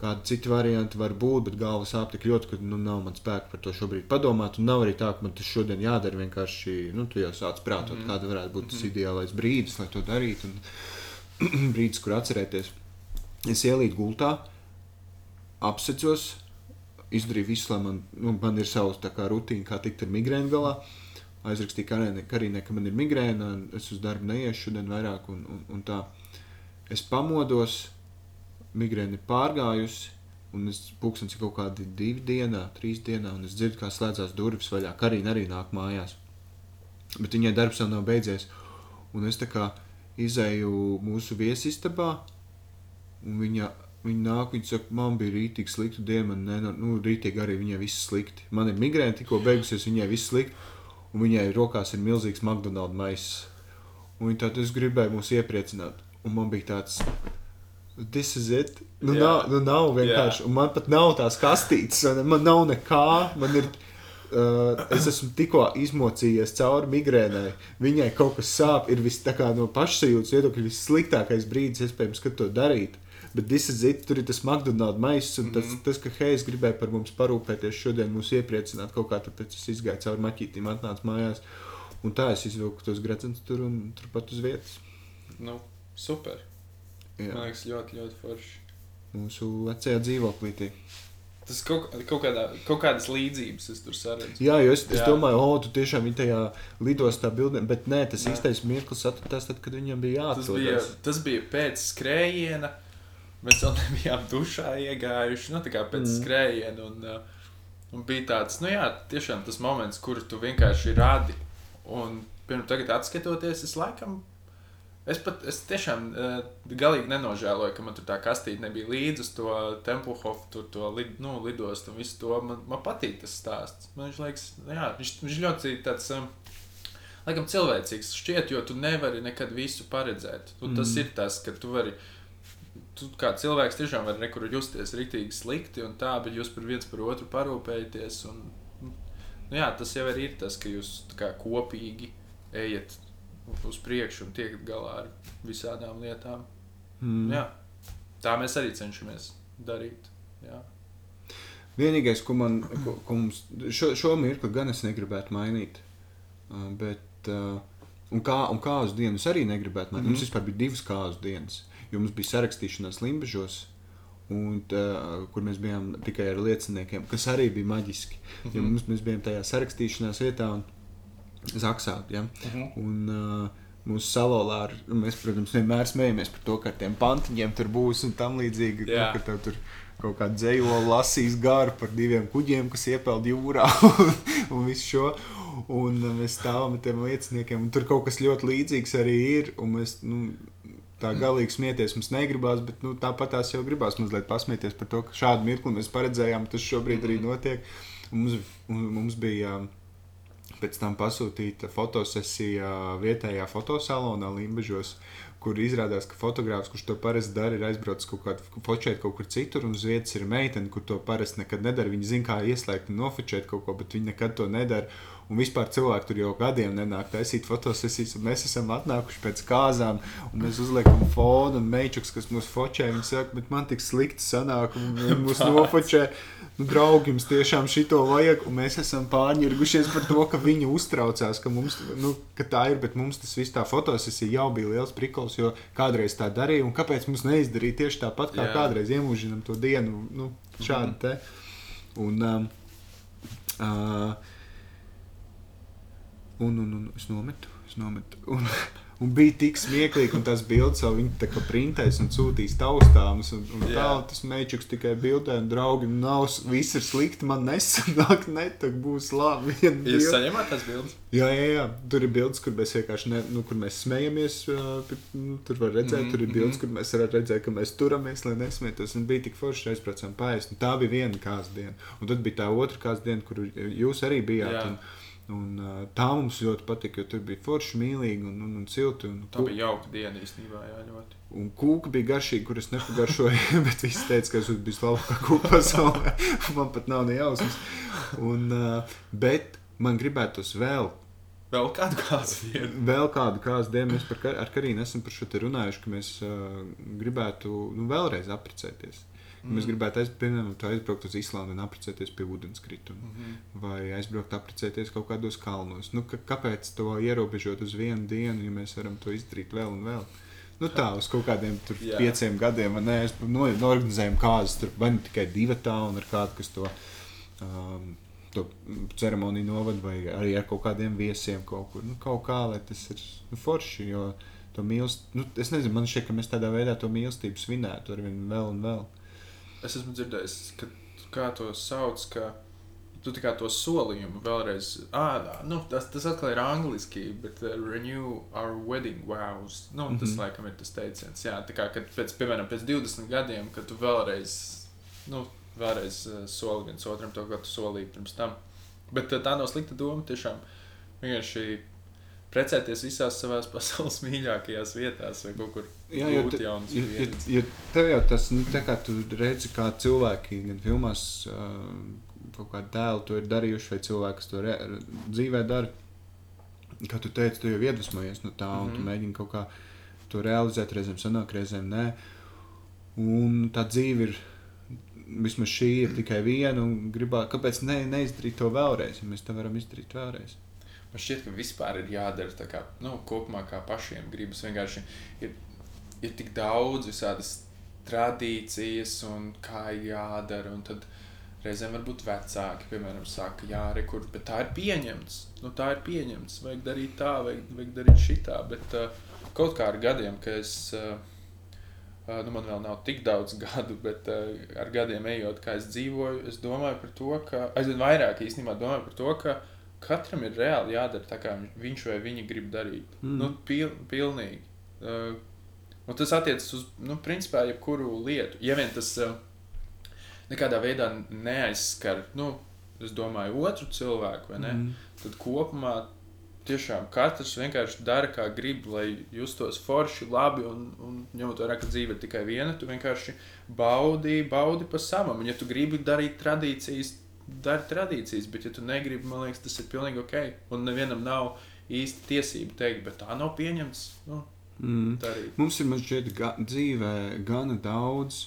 kādi citi varianti var būt, bet galva sāp tik ļoti, ka nu, nav man spēka par to šobrīd padomāt. Un nav arī tā, ka man tas šodien jādara. Vienkārši nu, tu jau sāc prātot, mm. -hmm. kāda varētu būt tas ideālais brīdis, lai to darītu. Un brīdis, kur atcerēties. Es ielīdu gultā, apsecos, izdarīju visu, lai man, nu, man ir savs rutīna, kā tikt ar migrēnu galā. Aizrakstīju Karīnai, Karīnai, ka man ir migrēna, es uz darbu neiešu šodien vairāk. Un, un, un tā. Es pamodos, migrēna ir pārgājusi, un es pūkstens kaut kādi divi dienā, trīs dienā, un es dzirdu, kā slēdzās durvis vaļā. Karīna arī nāk mājās. Bet viņai darbs vēl nav beidzies. Un es tā kā izēju mūsu viesistabā, un viņa, viņa nāk, viņa saka, man bija rītīgi slikta diena, man nenor, nu, rītīgi arī viņai viss slikti. Man ir migrēna tikko beigusies, viņai viss slikti, un viņai rokās ir milzīgs McDonald's maisis. Un viņa tāda, es gribēju mūs iepriecināt, un man bija tāds. This is it. Nu, Jā. nav, nu nav vienkārši. Un man pat nav tās kastītes, man nav nekā. Man ir, uh, es esmu tikko izmocījies cauri migrēnai. Viņai kaut kas sāp, ir viss tā kā no pašsajūtas viedokļa vissliktākais brīdis, iespējams, kad to darīt. Bet ir zit, tur ir tas McDonald's maisis, un tas, Mhm. tas ka Heijs gribēja par mums parūpēties šodien, mūs iepriecināt kaut kā, tāpēc es izgāju cauri maķītīm, atnācu mājās. Un tā es izvilku tos gredzens tur un turpat uz vietas. Nu, super. Jā. Man liekas, ļoti, ļoti forši. Mūsu vecajā dzīvoklītī. Tas kaut, kaut, kādā, kaut kādas līdzības es tur saredzu. Jā, jo es, es Jā. domāju, o, tu tiešām viņa tajā lidostā bildē, bet nē, tas Nē. īstais mirklis atradās tad, kad viņam bija Tas bija, tas bija pēc skrējiena. Mēs vēl nebijām dušā iegājuši. Nu, tā kā pēc Mm. skrējiena. Un, uh, un bija tāds, nu jā, tiešām tas moments, kur tu vienkārši radi. Un pirms tagad atskatoties, es laikam Es pat es tiešām uh, galīgi nenožēloju, ka man tur tā kastīte nebija līdzi uz to Tempelhofu, tur to lid, nu, lidostu un visu to. Man, man patīk tas stāsts. Man viņš liekas, jā, viņš, viņš ļoti tāds. Um, Laikam cilvēcīgs šķiet, jo tu nevari nekad visu paredzēt. Tas Mm. ir tas, ka tu vari tu kā cilvēks tiešām var nekur justies rīktīgi slikti un tā, bet jūs par viens par otru parūpējaties. Un, nu, jā, tas jau ir tas, ka jūs kā, kopīgi ejat uz priekšu un tiekat galā ar visādām lietām. Mm. Jā, tā mēs arī cenšamies darīt. Jā. Vienīgais, ko man ko, ko mums šo, šo mirkli gan es negribētu mainīt, bet uh, un kā, un kāzu dienas arī negribētu mainīt. Mm. Mums vispār bija divas kāzu dienas, jo mums bija sarakstīšanās Limbažos. Un, tā, kur mēs bijām tikai ar lieciniekiem, kas arī bija maģiski. Mm -hmm. Jo mums, mēs bijām tajā sarakstīšanās vietā, un Zaksā. Ja? Mm -hmm. un, uh, Mūsu salolā ar, mēs, protams, vienmēr smējamies par to, ka tiem pantiņiem tur būs un tam līdzīgi. Nu, ka tev tur kaut kāda dzējola lasīs garu par diviem kuģiem, kas iepeld jūrā un, un visu šo. Un uh, mēs stāvam ar tiem lieciniekiem, un tur kaut kas ļoti līdzīgs arī ir. Mēs, nu, tā galīgi smieties mums negribās, bet nu, tāpat tās jau gribās mazliet pasmieties par to, ka šādu mirkli mēs paredzējām, tas šobrīd arī notiek. Un mums, mums bija pēc tam pasūtīta fotosesija vietējā fotosalonā Limbažos, kur izrādās, ka fotogrāfs, kurš to parasti dara, ir aizbraucis kaut kādā fočēt kaut kur citur, un uz vietas ir meitene, kur to parasti nekad nedara. Viņa zina, kā ieslēgt un nofočēt kaut ko, bet viņa nekad to nedara. Un vispār cilvēki tur jau gadiem nenāk taisīt fotosesijas, un mēs esam atnākuši pēc kāzām, un mēs uzliekam fonu, un meičuks, kas mūs fočē, viņi saka, bet man tik slikti sanāk, un mūs nofočē. Nu, draugi, jums tiešām šito vajag, un mēs esam pārņirgušies par to, ka viņi uztraucās, ka, mums, nu, ka tā ir, bet mums tas viss tā fotosesija jau bija liels prikals, jo kādreiz tā darīja, un kāpēc mums neizdarīt tieši tāpat, kā Jā. kādreiz iemūžinam to dienu, nu, šādi te. Un, um, uh, un, un, un es nometu, es nometu. Un, un bija tik smieklīgi, un tās bildes jau viņi tā kā printēs un sūtīs taustāmas. Un, un tā, un tas mečuks tikai bildē, un draugi, nav, viss ir slikti, man nesanāk, ne, tā būs labi. Jūs saņemat tās bildes? Jā, jā, jā, tur ir bildes, kur mēs vienkārši ne, nu, kur mēs smejamies. Nu, tur var redzēt, Mhm, tur ir bildes, mhm. kur mēs varam redzēt, ka mēs turamies, lai nesmietos. Un bija tik forši aizbraucām pāriest. Tā bija viena kāzas diena. Un tad bija tā otra kāzas diena, kur jūs arī bijāt. Jā. Un, un, uh, tā mums ļoti patika, jo tur bija forši, mīlīgi un, un, un silti. Un, Tā bija jauka diena īstenībā, jā, ļoti. Un kūka bija garšīga, kuras nepagaršoju, bet viss teica, ka es esmu vislabākā kūka pasaulē. Man pat nav ne jausmas. Un, uh, bet man gribētos vēl Vēl kādu kāzu dienu. Vēl kādu kāzu dienu mēs Kar- ar Karinu esam par šo te runājuši, ka mēs uh, gribētu nu, vēlreiz apprecēties. Mm. Mēs gribētu aiz, piemēram, tā aizbraukt uz Islandu un apprecēties pie ūdenskrituma. Mm. Vai aizbraukt, apprecēties kaut kādos kalnos. Nu, ka, kāpēc to ierobežot uz vienu dienu, ja mēs varam to izdarīt vēl un vēl? Nu, tā uz kaut kādiem Jā. pieciem gadiem, vai ne? Es no, norganizējam kāzas, tur vai nu tikai divi tālu, un ar kādu, kas to, um, to ceremoniju novada, vai arī ar kaut kādiem viesiem kaut kur. Nu, kaut kā, lai tas ir nu, forši, jo to mīlestību, nu, es nezinu, man šķiet, ka mēs tādā veidā to mīlestību svinētu ar vien vēl un vēl. Es esmu dzirdējis, ka kā to sauc, ka tu tā kā to solījumu vēlreiz, ah, nu, tas, tas atkal ir angliski, bet uh, renew our wedding vows. Nu, mm -hmm. Tas laikam ir tas teiciens. Jā, tā kā, kad pēc, piemēram, pēc 20 gadiem, kad tu vēlreiz, nu, vēlreiz uh, soli viens otram to, ko tu solīji pirms tam. Bet uh, tā nav slikta doma tiešām. Vienkārši precēties visās savās pasaules mīļākajās vietās vai kaut kur Jā, jo, te, jo, jo, jo tev jau tas, nu, tā kā tu redzi, kā cilvēki gan filmās, uh, kaut kādu tēlu to ir darījuši, vai cilvēki, to re, dzīvē dara. Kā tu teici, tu jau iedvesmojies no tā, un mm -hmm. tu Mhm. mēģini kaut kā to realizēt, reizēm sanāk, reizēm nē. Un tā dzīve ir, vismaz šī ir tikai viena, un gribā, kāpēc ne, neizdarīt to vēlreiz, ja mēs to varam izdarīt vēlreiz. Man šķiet, ka vispār ir jādara tā kā nu, kopumā, kā pašiem gribas. Vienkārši ir, ir tik daudz visādas tradīcijas un kā jādara. Un tad reizēm varbūt vecāki, piemēram, saka, jā, rekur, bet tā ir pieņemts. Nu, tā ir pieņemts. Vajag darīt tā, vajag, vajag darīt šitā. Bet uh, kaut kā ar gadiem, ka es. Uh, nu, man vēl nav tik daudz gadu, bet uh, ar gadiem ejot, kā es dzīvoju, es domāju par to, ka aizvien vairāk īstenībā domāju par to, ka katram ir reāli jādara tā, kā viņš vai viņa grib darīt. Mm. Nu, pil, pilnīgi. Uh, un tas attiecas uz, nu, principā, jebkuru lietu. Ja vien tas uh, nekādā veidā neaizskar, nu, es domāju, otru cilvēku, ne? Mm. Tad kopumā tiešām katrs vienkārši dara, kā grib, lai justos forši, labi. Un, un ņemot vērā, ka dzīve ir tikai viena, tu vienkārši baudi, baudi pa savam. Un, ja tu gribi darīt tradīcijas, dari tradīcijas, bet, ja tu negribi, man liekas, tas ir pilnīgi ok. Un nevienam nav īsti tiesība teikt, bet tā nav pieņemts. Nu, Mm. darīt. Mums ir mazliet ga dzīvē gana daudz.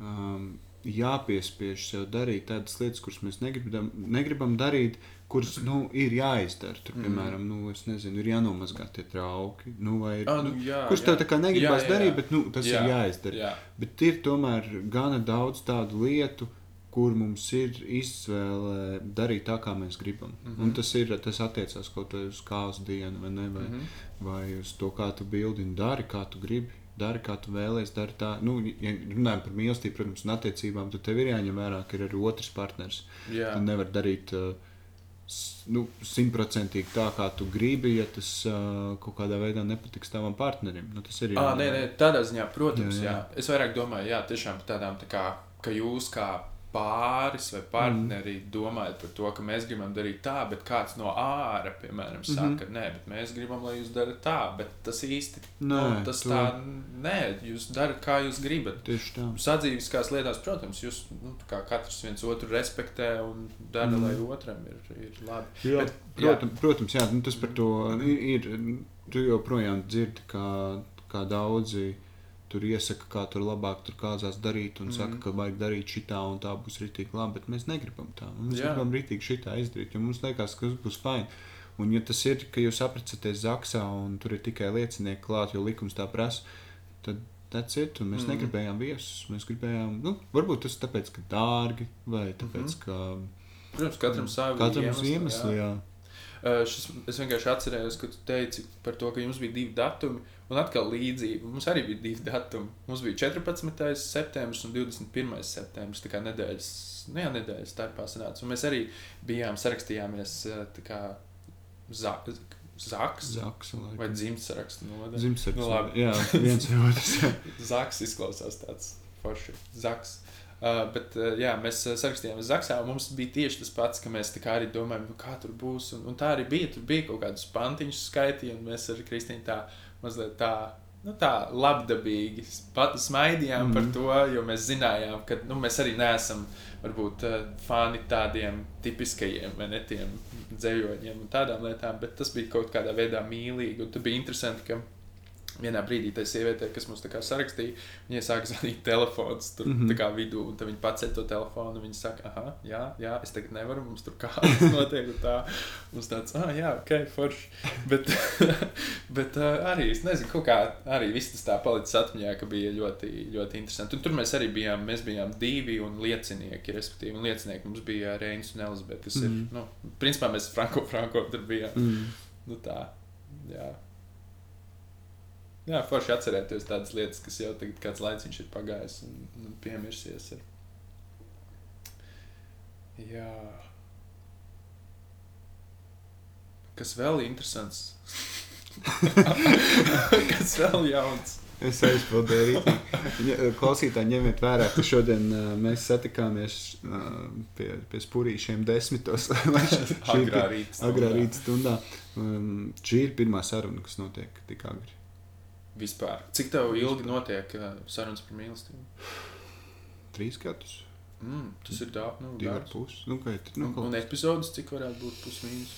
Um, jāpiespiež sev darīt tādas lietas, kuras mēs negribam, negribam darīt, kuras nu, ir jāizdara. Tur, Mhm. piemēram, nu, nezinu, ir jānomazgā tie trauki. Nu, vai, Ah, nu, jā, kurš tev tā kā negribas Jā, jā, darīt, jā. bet nu, tas Jā, ir jāizdara. Jā, Bet ir tomēr gana daudz tādu lietu, kur mums ir izvēle darīt tā, kā mēs gribam. Mm. -hmm. Un tas, ir, tas attiecās kaut kā uz kāzu dienu, vai, ne, vai, mm. -hmm. vai uz to, kā tu bildini, dari, kā tu gribi. Dari, kā tu vēlēsies, dari tā. Nu, ja runājam par mīlestību, protams, un attiecībām, tad tev ir jāņem vērā, ka ir arī otrs partners. jā. Tu nevari darīt uh, nu, simtprocentīgi tā, kā tu gribi, ja tas uh, kaut kādā veidā nepatiks tavam partnerim. Nu, tas ir nē, tādā ziņā, protams, Jā, jā, jā. Es vairāk domāju, jā, tiešām tādām, tā kā, ka jūs kā pāris vai partneri mm. domājat par to, ka mēs gribam darīt tā, bet kāds no ārā, piemēram, saka, mm -hmm. nē, bet mēs gribam, lai jūs darat tā, bet tas īsti Nē, nu, tas tu- tā, nē, jūs darat, kā jūs gribat. Tieši tā. Sadzīviskās lietās, protams, jūs nu, kā katrs viens otru respektē un dara, mm. Mhm. lai otram ir, ir labi. Jā, Bet, protams, protams jā, nu, tas par to ir. ir tu joprojām dzirdi, kā, kā daudzi tur iesaka, kā tur labāk tur kāzās darīt, un mm. saka, Mhm. ka vajag darīt šitā, un tā būs rītīgi labi. Bet mēs negribam tā. Mēs Jā. gribam rītīgi šitā izdarīt, jo mums liekas, ka tas būs fini. Un, ja tas ir, ka jūs apprecēties Zaksā un tur ir tikai liecinieki klāt, jo likums tā prasa, tad tas ir. Mēs mm. Mhm. negribējām viesus. Mēs gribējām, nu, varbūt tas ir tāpēc, ka dārgi, vai tāpēc, mm. ka Protams, katram uz iemeslu, iemeslu. jā. Jā. Uh, šis, es vienkārši atcerējos, ka tu teici par to, ka jums bija divi datumi. Un atkal līdzība. Mums arī bija divi datumi. Mums bija 14. septembris un 21. septembris. Tā kā nedēļas, nu jā, nedēļas starpā sanāca. Un mēs arī bijām sarakstījāmies tā kā za, Zaks Zaksa, vai dzimts sarakstu nodaļa. Zimsargs. Nu, labi. jā, viens vai otrs. Zaks izklausās tāds forši. Zaks. Uh, bet uh, jā, mēs sarakstījāmies Zaksā, un mums bija tieši tas pats, ka mēs arī domājam, nu, kā tur būs. Un, un tā arī bija. Tur bija kaut kādas pantiņas skaitīja, un mēs ar Kristīnu tā mazliet tā. Nu, tā labdabīgi pat smaidījām mm. par to, jo mēs zinājām, ka nu, mēs arī neesam varbūt uh, fani tādiem tipiskajiem, vai ne tiem dzējoņiem un tādām lietām, bet tas bija kaut kādā veidā mīlīgi. Un tas bija interesanti, ka vienā brīdī tai sievietei, kas mums tā kā sarakstīja, viņai sāka zvanīt telefons tur mm. -hmm. kā vidū, un tad viņa paceļ to telefonu, viņa saka, ah, jā, jā, es tagad nevaru, mums tur kāds notiek, un tā, mums tāds, ah, jā, ok, forši, bet, bet uh, arī, es nezinu, kaut kā, arī viss tas tā palicis atmiņā, ka bija ļoti, ļoti interesanti, un tur mēs arī bijām, mēs bijām divi un liecinieki, respektīvi, un liecinieki mums bija Reinis un Elizabete, kas mm -hmm. ir, Mhm. nu, principā mēs Franko, Franko tur bijām, Mm. Nu tā, jā. Jā, forši atcerēties tādas lietas, kas jau tagad kāds laiks ir pagājis un, un piemirsies. Ir. Jā. Kas vēl ir interesants? kas vēl jauns? Es aizpildīju rītī. Klausītāji, ņemiet vērā, ka šodien uh, mēs satikāmies uh, pie, pie spurīšiem desmitos. Agrā rīta stundā. Agrā rīta stundā. Um, šī ir pirmā saruna, kas notiek tik agri. Vispār. Cik tev ilgi notiek uh, sarunas par mīlestību? Trīs gadus, Mm, tas ir daudz. Nu, divi ar pusi. Nu, kā, nu, Un, un epizodes, cik varētu būt pusmīnus?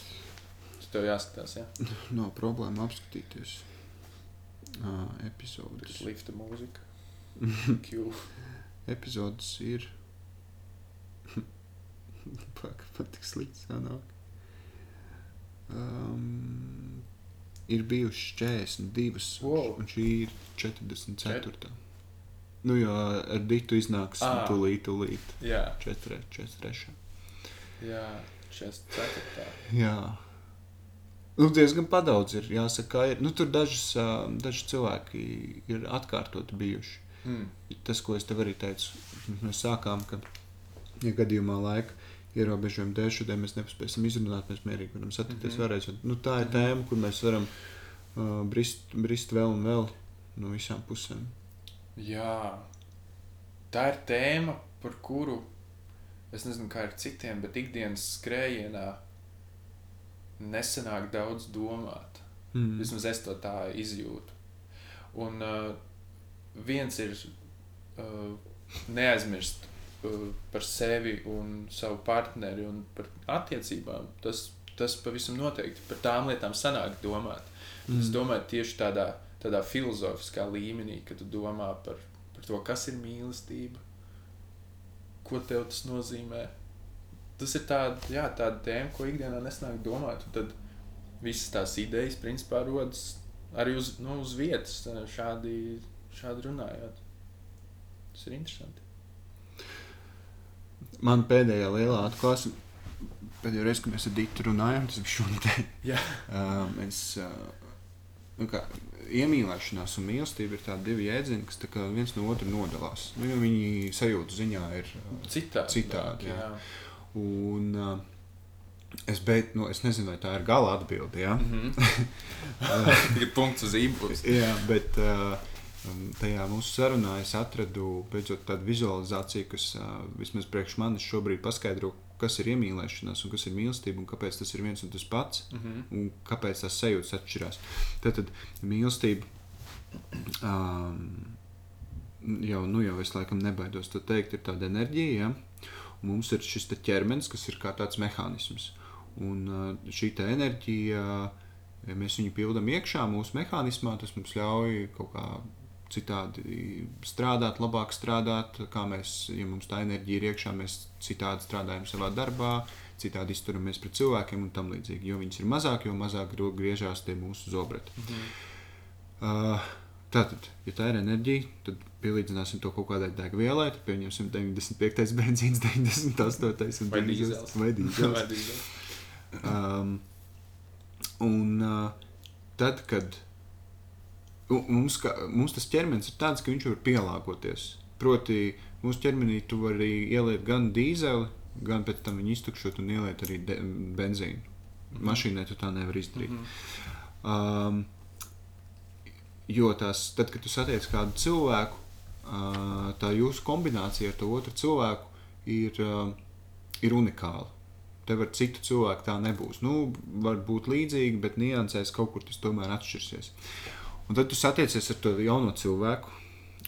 Tas tev jāskatās, jā. Nav problēma apskatīties uh, epizodes. Lifta mūzika. Q. Epizodes ir. Paka, pat tik slikts sanāk. Um, ir bijušas 42, Wow. un šī ir 44. Nu, jo ar Dītu iznāks Ā. tūlīt, tūlīt. Jā, 4, 43. jā, 44. Jā. Nu, diezgan padaudz ir. Jāsaka, ka ir. Nu, tur dažas, daži cilvēki ir atkārtoti bijuši. Mm. Tas, ko es tev arī teicu, mēs sākām, ka, ja gadījumā laika ierobežojuma dēļ šodien mēs nespēsim izrunāt, mēs mierīgi varam satikties Mhm. mm -hmm. vēlreiz. Un, Nu, tā ir tēma, kur mēs varam uh, brist, brist vēl un vēl. no visām pusēm. Jā, tā ir tēma, par kuru es nezinu, kā ar citiem, bet ikdienas skrējienā nesenāk daudz domāt. Mm. Vismaz es to tā izjūtu. Un uh, viens ir uh, neaizmirst par sevi un savu partneri un par attiecībām. Tas, tas pavisam noteikti par tām lietām sanāk domāt. Mm. Es domāju, tieši tādā, tādā filozofiskā līmenī, kad tu domā par, par to, kas ir mīlestība, ko tev tas nozīmē. Tas ir tāda, jā, tāda tēma, ko ikdienā nesnāk domāt. Un tad visas tās idejas, principā, rodas arī uz, nu, uz vietas, šādi, šādi runājot. Tas ir interesanti. Man pēdējā lielā atklāsme, pēdējā reize, kad mēs ar Dītu runājām, tas bija šonadēļ. Jā. Uh, mēs, uh, nu kā, iemīlēšanās un mīlestība ir tādi divi jēdzieni, kas kā viens no otra nodalās. Nu, viņi sajūta ziņā ir uh, Citādi. Citādi, jā. jā. Un, uh, es, beid, nu, es nezinu, vai tā ir gala atbilde. Ja? Mm -hmm. Tikai punkts uz ībuļs. Jā, bet uh, um, tajā mūsu sarunā es atradu beidzot tādu vizualizāciju, kas vismaz priekš manis šobrīd paskaidro, kas ir iemīlēšanās un kas ir mīlestība un kāpēc tas ir viens un tas pats Mm -hmm. un kāpēc tās sajūtas atšķirās. Tad, tad mīlestība. Um, jau, nu, jau es laikam nebaidos to teikt, ir tāda enerģija. Ja? Un mums ir šis ķermenis, kas ir kā tāds mehānisms. Un šī enerģija, ja mēs viņu pildām iekšā mūsu mehānismā, tas mums ļauj kaut kā citādi strādāt, labāk strādāt. Kā mēs, ja mums tā enerģija ir iekšā, mēs citādi strādājam savā darbā, citādi izturamies pret cilvēkiem un tam līdzīgi. Jo viņas ir mazāk, jo mazāk griežās tie mūsu zobrati. -hmm. Uh, tātad, ja tā ir enerģija, tad pielīdzināsim to kaut kādai degvielai. Tad pieņemsim 95. benzīns, 98. un Vai dīzels. dīzels. Vai dīzels. Vai dīzels. Um, un uh, tad, kad mums, ka, mums tas ķermenis ir tāds, ka viņš var pielāgoties. Proti, mūsu ķermenī tu vari ieliet gan dīzeli, gan pēc tam viņu iztukšot un ieliet arī de- benzīnu. Mašīnai tu tā nevari izdarīt. Mhm. Um, jo tās, tad, kad tu satiec kādu cilvēku, uh, tā jūsu kombinācija ar to otru cilvēku ir, uh, ir unikāla. Tev ar citu cilvēku tā nebūs. Nu, var būt līdzīgi, bet niansēs kaut kur tas tomēr atšķirsies. Un tad tu satiecies ar to jauno cilvēku,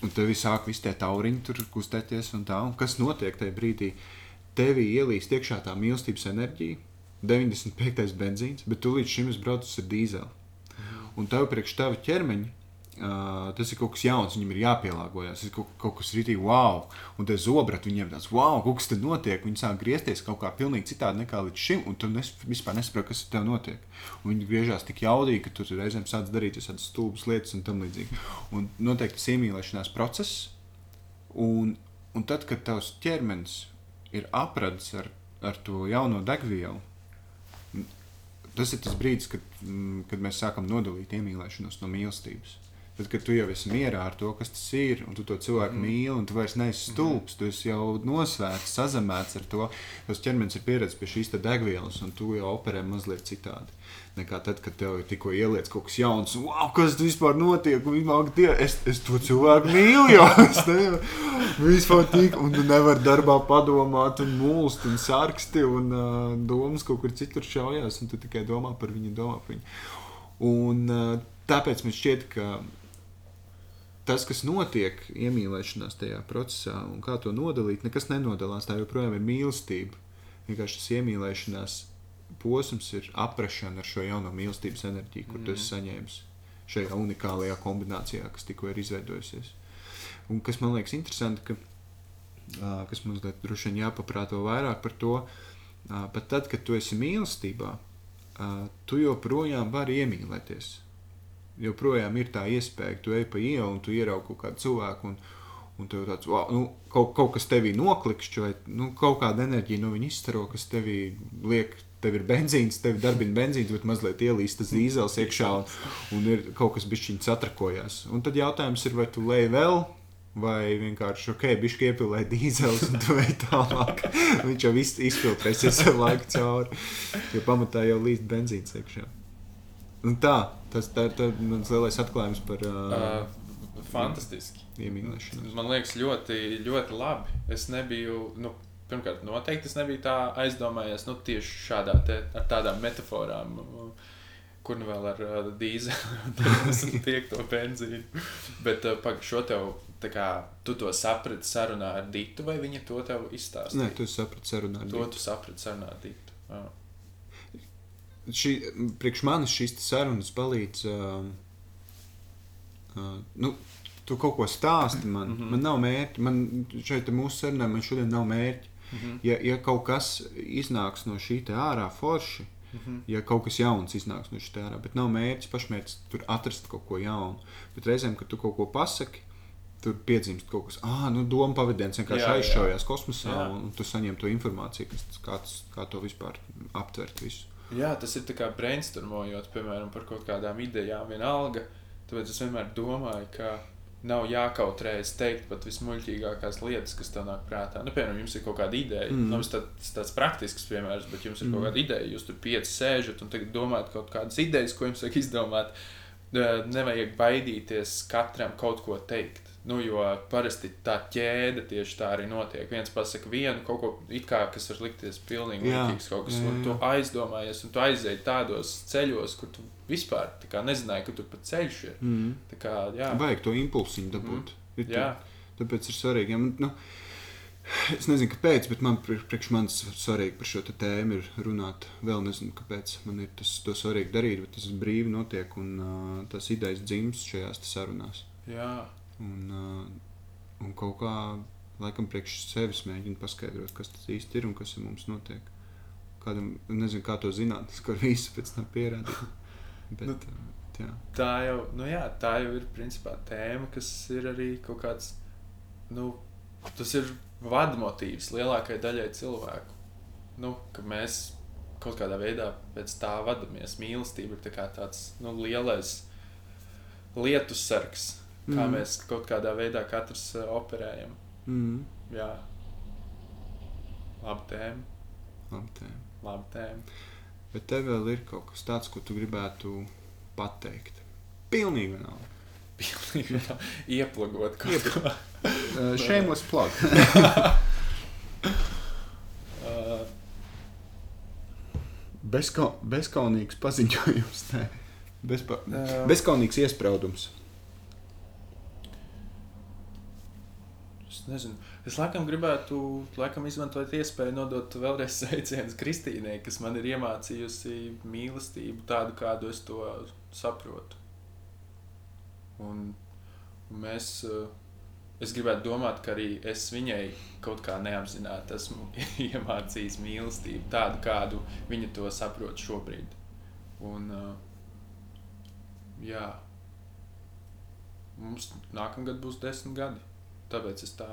un tev sāk visi tie tauriņi tur kustēties un tā. Un kas notiek tajā brīdī? Tevī ielīst iekšā tā mīlestības enerģija, 95. benzīns, bet tu līdz šim esi braucis ar dīzeli. Un tev priekš tava ķermeņa uh, tas ir kaut kas jauns, viņam ir jāpielāgojas. Ir kaut, kaut kas rītīgi wow. Un tas zobrats viņiem tāds wow, kaut kas tur notiek. Viņi sāk griezties kaut kā pilnīgi citādi nekā līdz šim, un tu nes, vispār nesaproti, kas tev notiek. Un viņi griežās tik jaudīgi, ka tu tur reizēm sāc darīt visādas stulbas lietas un tam līdzīgi. Un noteikti tas iemīlēšanās process. Un, un tad, kad tavs ķermenis ir apradis ar, ar to jauno degvielu, tas ir tas brīdis, kad, mm, kad mēs sākam nodalīt iemīlēšanos no mīlestības. Tad, kad tu jau esi mierā ar to, kas tas ir, un tu to cilvēku mm. mīli, un tu vairs neesi stulbs, tu esi jau nosvērts, sazemēts ar to, tas ķermenis ir pieredzējis pie šīs degvielas, un tu jau operē mazliet citādi. Nekā tad, kad tev tikko ieliets kaut kas jauns, un wow, kas tur vispār notiek, un vispār, tie, es, es to cilvēku mīlu, jau es nevaru, vispār tik, un tu nevari darbā padomāt, un mūlst, un sārksti, un uh, domas kaut kur citur šaujās, un tu tikai domā par viņu, domā par viņu. Un uh, tāpēc man šķiet, ka tas, kas notiek iemīlēšanās tajā procesā, un kā to nodalīt, nekas nenodalās. Tā joprojām ir mīlestība. Vienkārši tas iemīlēšanās posms ir aprašana ar šo jauno mīlestības enerģiju, kur mm. esi saņēmis šajā unikālajā kombinācijā, kas tikko ir izveidojusies. Un kas man liekas interesanti, ka, kas mums droši vien jāpaprāto vairāk par to, pat tad, kad tu esi mīlestībā, tu joprojām vari iemīlēties joprojām ir tā iespēja, ka tu ej pa ielu un tu ieraugi kaut kādu cilvēku. Un, un tev tāds wow, nu, kaut, kaut kas tevī noklikšķi, vai nu, kaut kāda enerģija no viņa izstaro, kas tevī liek. Tev ir benzīns, tev darbina benzīns, bet mazliet ielīst tas dīzels iekšā, un, un ir kaut kas bišķiņš atrakojās. Un tad jautājums ir, vai tu lej vēl, vai vienkārši ok, bišķi iepilē dīzels, un tu ej tālāk. Viņš jau izfiltrēsies ar laiku cauri, jo pamatā jau līst benzīns iekšā. Un tā, tas tā, tā, mans lielais atklājums par. Uh, Uh, fantastiski. Iemīlēšanās. Man liekas, ļoti, ļoti labi. Es nebiju, nu, pirmkārt, noteikti es nebiju tā aizdomājies nu, tieši šādā te, ar tādām metaforām. Kur nu vēl ar uh, dīzeļu, piekto benzīnu. Bet uh, pagaidi, šo tev, kā tu to saprati sarunā ar Dītu, vai viņa to tev izstāstīja? Nē, tu saprati sarunā ar To Dītu. tu saprati sarunā ar Dītu. Oh. Šī, priekš manis šīs sarunas palīdz. Uh, uh, nu, tu kaut ko stāsti man. Mm. -hmm. Man nav mērķa. Man šeit te mūsu sarunā man šodien nav mērķa. Mm -hmm. Ja, ja kaut kas iznāks no šī te ārā forši, Mm -hmm. ja kaut kas jauns iznāks no šī te ārā, bet nav mērķis, pašmērķis tur atrast kaut ko jaunu. Bet reizēm, kad tu kaut ko pasaki, tur piedzimst kaut kas, ah, nu, doma pavadienas vienkārši Jā, jā. aizšaujās kosmosā, Jā. un, un tu saņem to informāciju, kas, kā, tas- kā to vispār aptvert visu. Jā, tas ir tā kā brainstormojot, piemēram, par kaut kādām idejām, vienalga. Tāpēc es vienmēr domāju, ka nav jākautrējas teikt pat vismuļķīgākās lietas, kas tev nāk prātā. Nu, piemēram, jums ir kaut kāda ideja, Mm. mm. nu, tāds, tāds praktisks piemērs, bet jums ir mm. kaut kāda ideja, jūs tur pieci sēžat un domājat kaut kādas idejas, ko jums vajag izdomāt. Nevajag baidīties katram kaut ko teikt. Nu, jo parasti tā ķēde tieši tā arī notiek. Viens pasakā vienu kaut ko, it kā, kas var likties pilnīgi muļķīgs kaut kas, jā, un jā. tu aizdomājies, un tu aizēji tādos ceļos, kur tu vispār kā nezināji, ka tur pat ceļš ir. Mm. Tā kā, jā, Vajag to impulsiņu dabūt. Mm. jā, Tāpēc ir svarīgi. Ja, man, nu, es nezinu, kāpēc, bet man pri- priekš manis svarīgi par šo tēmu ir runāt. Vēl nezinu, kāpēc man ir tas to svarīgi darīt, bet tas brīvi notiek un uh, tas idejas dzimst šajās sarunās. jā, Un, uh, un kaut kā laikam priekš sevis mēģinu paskaidrot, kas tas īsti ir un kas ar mums notiek. Kādam, nezinu, kā to zināt, tas var visu pēc tam pierādīt. Bet, Nu, uh, jā. tā jau, nu jā, tā jau ir principā tēma, kas ir arī kaut kāds, nu, tas ir vadmotīvs lielākajai daļai cilvēku. Nu, ka mēs kaut kādā veidā pēc tā vadāmies. Mīlestība ir tā tāds nu, lielais lietu sargs, kā mm. mēs kaut kādā veidā katrs uh, operējam. Mm. Jā, labi tēma, Labi, tēma. labi tēma. Bet tev vēl ir kaut kas tāds, ko tu gribētu pateikt. Pilnīgi vienalga. Pilnīgi tā, ieplagot kaut ko. Uh, Šēmos plak. Uh, Bezka, bezkaunīgs paziņojums. Bezpa, Jā. bezkaunīgs iespraudums. Nezinu. Es laikam gribētu laikam izmantot iespēju nodot vēlreiz sveicienus Kristīnai, kas man ir iemācījusi mīlestību tādu, kādu es to saprotu. Un, mēs, eh, es gribētu domāt, ka arī es viņai kaut kā neapzināti esmu iemācījis mīlestību tādu, kādu viņa to saprot šobrīd. Un, eh, jā, mums nākamgad būs desmit gadi. Tāpēc es tā,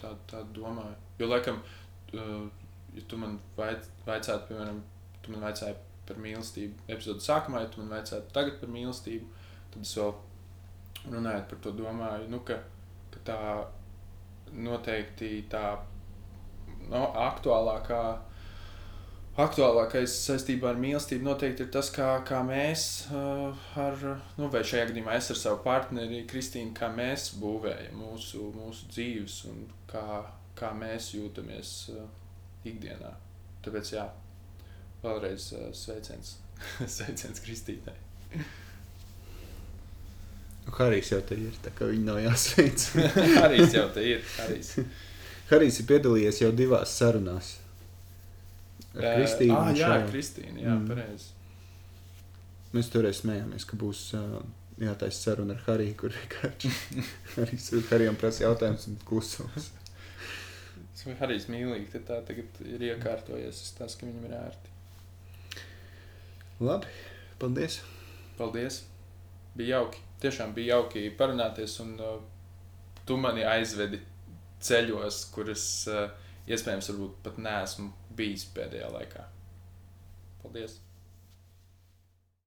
tā, tā domāju. Jo, laikam, ja tu man vaic, vaicātu, piemēram, tu man vaicāji par mīlestību epizodu sākumā, ja tu man vaicātu tagad par mīlestību, tad es vēl runājot par to domāju, nu, ka, ka tā noteikti tā no, aktuālākā. Aktuālākais saistībā ar mīlestību noteikti ir tas, kā, kā mēs, ar, nu, vai šajā gadījumā es ar savu partneri Kristīnu, kā mēs būvējam mūsu, mūsu dzīves un kā, kā mēs jūtamies ikdienā. Tāpēc, jā, vēlreiz sveiciens, sveiciens Kristīnai. Harijs jau te ir, tā kā viņi nav jāsveic. Arī jau te ir. Harijs. Harijs ir piedalījies jau divās sarunās. Ar Kristīnu. Ah, un jā, Šaunu. Kristīna, jā, Mm. pareizi. Mēs toreiz smējāmies, ka būs uh, jātaisa saruna ar Hariju, kur Harijs Harijam prasa jautājumus un klusums. Domāju, Harijs mīlīgi, tad tā tagad ir iekārtojies. Es tas, ka viņam ir ērti. Labi, paldies! Paldies! Bija jauki. Tiešām bija jauki parunāties, un uh, tu mani aizvedi ceļos, kurus uh, iespējams varbūt pat neesmu bijis pēdējā laikā. Paldies!